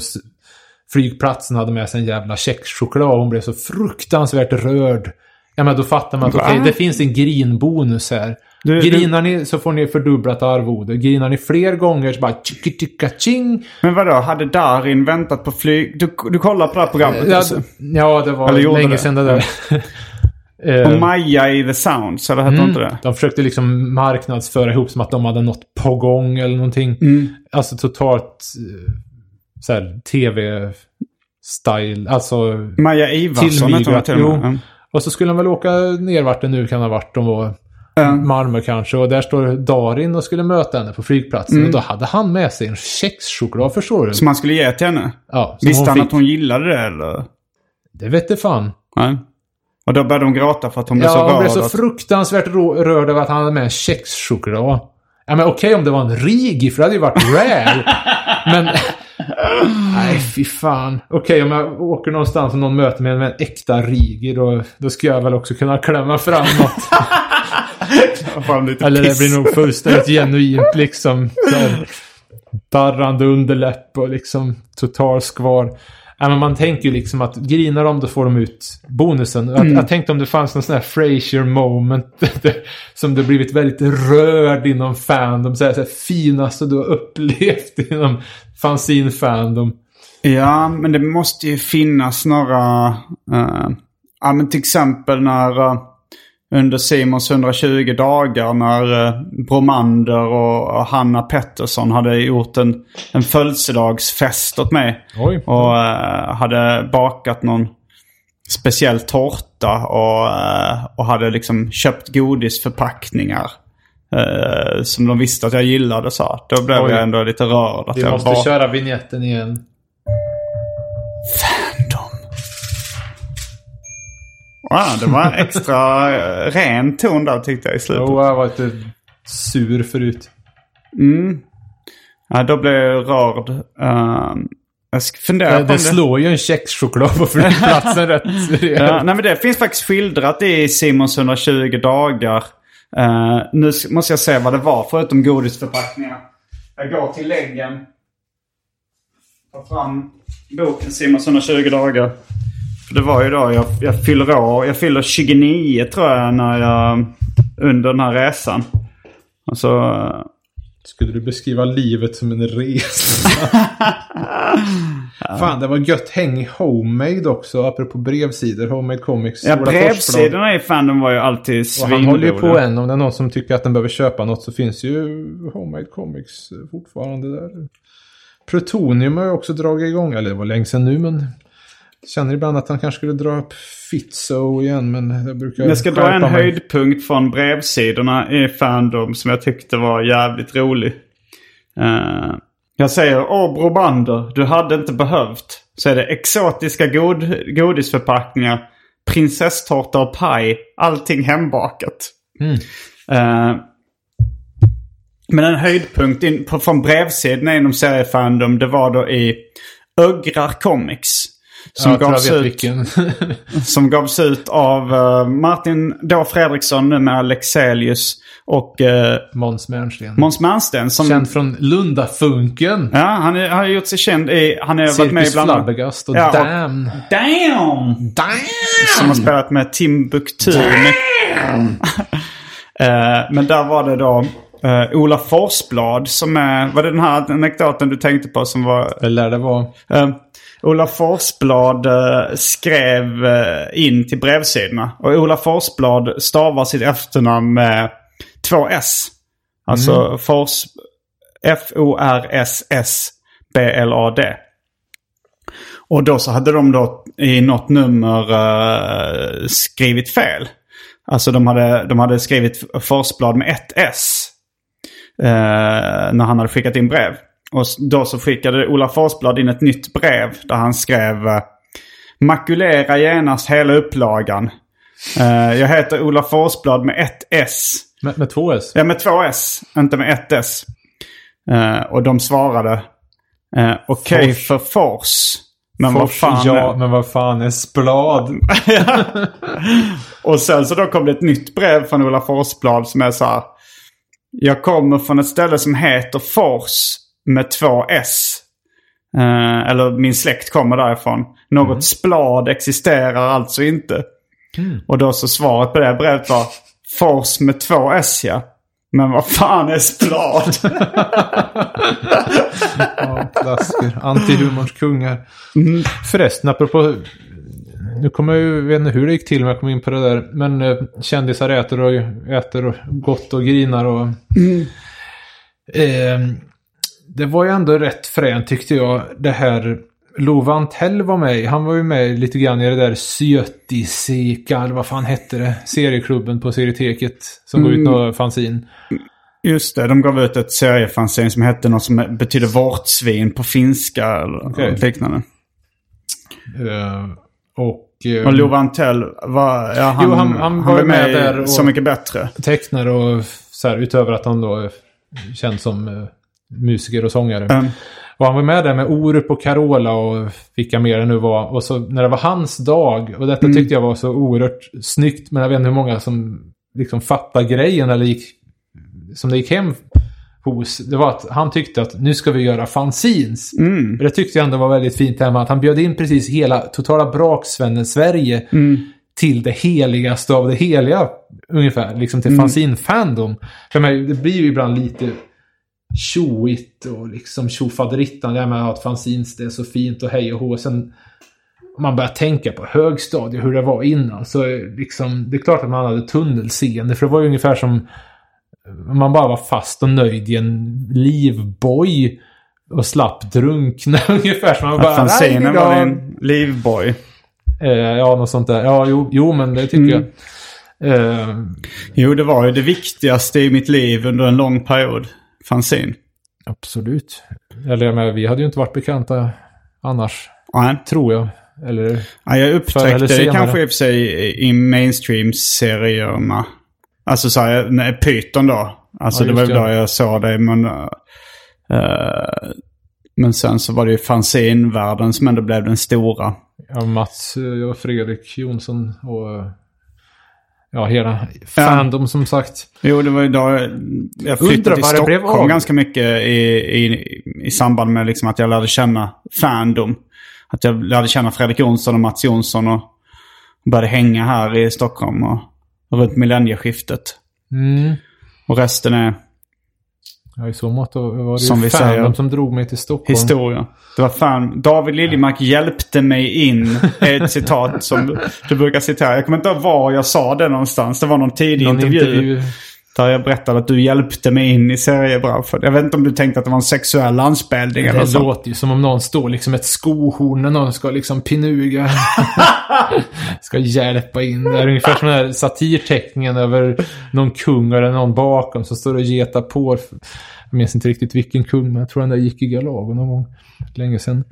flygplatsen hade med sig en jävla kexchoklad och hon blev så fruktansvärt rörd. Ja, men då fattar man att okej, det finns en grinbonus här. Du- Grinar ni så får ni fördubblat arvode. Grinar ni fler gånger så bara tjicka ching Men vadå, hade Darin väntat på flyg... Du, du kollar på det här programmet ja, alltså? ja, det var länge det. sedan det där. Och Eh, Maja i The Sounds, eller hette Mm. inte det? De försökte liksom marknadsföra ihop som att de hade något på gång eller någonting. Mm. Alltså totalt eh, så här tv-style. Alltså, Maja Ivarsson hette hon till och med. Mm. och så skulle de väl åka ner vart det nu kan ha varit. De var Ja. Malmö kanske. Och där står Darin och skulle möta henne på flygplatsen. Mm. Och då hade han med sig en kexchoklad, förstår du? Som man skulle ge till henne? ja, Visste han fick. att hon gillade det eller? Det vet det fan. Nej. Och då började hon gråta för att hon blev så Ja, hon rörd. blev så fruktansvärt rörd över att han hade med en kexchoklad. Ja, men okej om det var en Rigi, för det hade ju varit rare. men... Nej, fy fan. Okej, om jag åker någonstans och någon möter mig med en äkta Rigi, då, då ska jag väl också kunna klämma fram något. Fan, Eller det blir nog fullständigt genuint liksom. Här, darrande underläpp och liksom total skvar. Men man tänker ju liksom att grinar de då får de ut bonusen. Jag, jag tänkte om det fanns någon sån här Frasier moment. som det blivit väldigt rörd inom fandom. Så här, så här, finaste du har upplevt inom fanzine fandom. Ja, men det måste ju finnas några... eh, ja, men till exempel när... eh, under Simons 120 dagar när uh, Bromander och, Hanna Pettersson hade gjort en, en födelsedagsfest åt mig. Oj. Och eh, hade bakat någon speciell tårta och, eh, och hade liksom köpt godisförpackningar. eh, som de visste att jag gillade så. Då blev Oj. jag ändå lite rörd. Att Vi jag måste bak- köra vignetten igen. Wow, det var extra eh, ren ton där tyckte jag i slutet. Jo, jag var lite sur förut. Ja, då blev jag rörd. Ehm, jag ska fundera Det, på det det... slår ju en kexchoklad på flygplatsen rätt Ja, nej, men det finns faktiskt skildrat i Simons 120 dagar. Eh, nu måste jag se vad det var förutom godisförpackningar. Jag går till läggen. Tar fram boken Simons 120 dagar. För det var ju då jag, jag fyller år. Jag fyller 29 tror jag när jag... Under den här resan. Alltså... eh, Skulle du beskriva livet som en resa? Fan, det var gött häng i Homemade också, apropå brevsidor. Homemade Comics. Ja, brevsidorna i Fandom var ju alltid Och han håller ju på svinroliga. än. Om det är någon som tycker att den behöver köpa något så finns ju Homemade Comics fortfarande där. Plutonium har ju också dragit igång. Eller det var länge sedan nu men... Känner ibland att han kanske skulle dra upp Fitzo igen men jag brukar Jag ska dra en mig. höjdpunkt från brevsidorna i Fandom som jag tyckte var jävligt rolig. Eh, jag säger Åh Brobander, du hade inte behövt. Så är det exotiska god godisförpackningar, prinsesstårta och paj, allting hembakat. Eh, men en höjdpunkt in, på, från brevsidorna inom seriefandom det var då i Ögrar Comics. Som Ja, gavs ut som gavs ut av eh, Martin då Fredriksson, numera Lexelius och uh, Måns Mernsten. Måns Mernsten. Som, Känd från Lundafunken. Ja, han är- han har gjort sig känd i... Han har varit med ibland... Flabbergast och Ja, och- Damn. Damn! Som har spelat med Timbuktu. Eh, men där var det då uh, Ola Forsblad som är... Var det den här anekdoten du tänkte på som var... Det lär det vara. Uh, Ola Forsblad eh, skrev eh, in till brevsidorna. Och Ola Forsblad stavar sitt efternamn med två S. Alltså Fors... F-O-R-S-S-B-L-A-D. Och då så hade de då i något nummer eh, skrivit fel. Alltså de hade, de hade skrivit Forsblad med ett S. Eh, när han hade skickat in brev. Och då så skickade Ola Forsblad in ett nytt brev där han skrev eh, Makulera genast hela upplagan. Eh, jag heter Ola Forsblad med ett S. Med, med två S. Ja, med två S. Inte med ett S. Eh, och de svarade okej Fors. för Fors. Men vad fan ja, är- men vad fan är splad? Och sen så då kom det ett nytt brev från Ola Forsblad som är så här. Jag kommer från ett ställe som heter Fors med två S. Eh, eller min släkt kommer därifrån. Något splad existerar alltså inte. Och då så svaret på det brevet var Fors med två S ja. Men vad fan är splad? Ja, klassiker. Antihumorns kungar. Mm. Förresten, apropå... Nu kommer jag ju, vet inte hur det gick till, men jag kom in på det där. Men eh, kändisar äter och äter och gott och grinar och... Mm. Eh, det var ju ändå rätt fränt tyckte jag. Det här Love Antell var med. Han var ju med lite grann i det där Syötisika, eller vad fan hette det? Serieklubben på Serieteket. Som går ut Mm. några fanzin. Just det, de gav ut ett seriefanzine som hette något som betyder vårtsvin på finska eller något liknande. Eh, och... eh, Och Love Antell var, ja, han, Jo, han- han var var ju med med, där och- Så mycket bättre. tecknare och så här, utöver att han då är känd som eh, musiker och sångare. Mm. Och han var med där med Orup och Carola och vilka mer det nu var. Och så när det var hans dag, och detta tyckte jag var så oerhört snyggt, men jag vet inte hur många som liksom fattade grejen eller gick, som det gick hem hos. Det var att han tyckte att nu ska vi göra fanzines. Och det tyckte jag ändå var väldigt fint med att han bjöd in precis hela totala braksvännen Sverige till det heligaste av det heliga. Ungefär, liksom till fanzine-fandom. För mig, det blir ju ibland lite tjoigt och liksom tjofaderittan. Det här med att fanzines det är så fint och hej och hå. Sen om man börjar tänka på högstadiet, hur det var innan. Så liksom, det är klart att man hade tunnelseende. För det var ju ungefär som om man bara var fast och nöjd i en livboj och slapp drunkna ungefär. Så man bara, fanzinen "Nej, var idag." din livboy. Eh, ja, något sånt där. Ja, jo, jo men det tycker jag. Eh, Jo, det var ju det viktigaste i mitt liv under en lång period. Fanzin. absolut. Eller jag menar, vi hade ju inte varit bekanta annars. Nej. Tror jag. Eller? Ja, jag upptäckte det kanske i och för sig i- mainstream-serierna. Alltså så här, nej, Python då. Alltså Ja, det var det. då jag såg det. Men, eh, men sen så var det ju fanzine-världen som ändå blev den stora. Ja, Mats eh, och Fredrik Jonsson och eh, ja, hela fandom som sagt. Jo, det var ju då jag- flyttade till Stockholm ganska mycket i, i, i samband med liksom att jag lärde känna fandom. Att jag lärde känna Fredrik Jonsson och Mats Jonsson och började hänga här i Stockholm och, och runt millennieskiftet. Mm. Och resten är Ja, i så mått var det Som ju vi fandom säger. som drog mig till Stockholm. historia. Det var fan, David Liljemark hjälpte mig in, ett citat som du brukar citera. Jag kommer inte ihåg var jag sa det någonstans. Det var någon tidig Någon intervju. intervju. Där jag berättade att du hjälpte mig in i seriebranschen. Jag vet inte om du tänkte att det var en sexuell anspelning eller Det så. låter ju som om någon står liksom ett skohorn när någon ska liksom pinuga. ska hjälpa in. Det är ungefär som den här satirteckningen över någon kung eller någon bakom som står och getar på. Jag minns inte riktigt vilken kung, men jag tror den där gick i Galago någon gång. Länge sedan.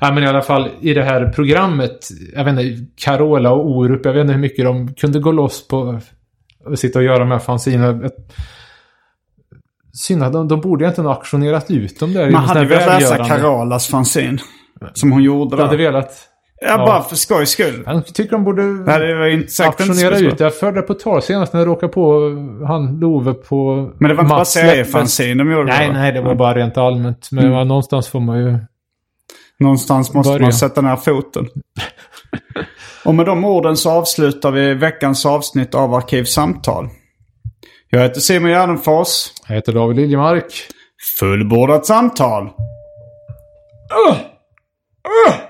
Ja, men i alla fall i det här programmet, jag vet inte, Carola och Orup, jag vet inte hur mycket de kunde gå loss på sitta och göra de här fanzine. Synd att de, de borde egentligen ha auktionerat ut dem där. Man hade velat läsa. Carolas fanzine. Som hon gjorde Jag hade där. velat. Ja, bara för skojs skull. Jag tycker de borde Nej, det auktionera ut det. Jag förde på tal senast när jag råkade på han Love på Men det var inte bara Mats seriefanzine de gjorde Nej, nej, det var bara rent allmänt. Men Mm. ja, någonstans får man ju... Någonstans måste Börja. man sätta ner foten. Och med de orden så avslutar vi veckans avsnitt av Arkivsamtal. Jag heter Simon Gärdenfors. Jag heter David Liljemark. Fullbordat samtal. Uh! Uh!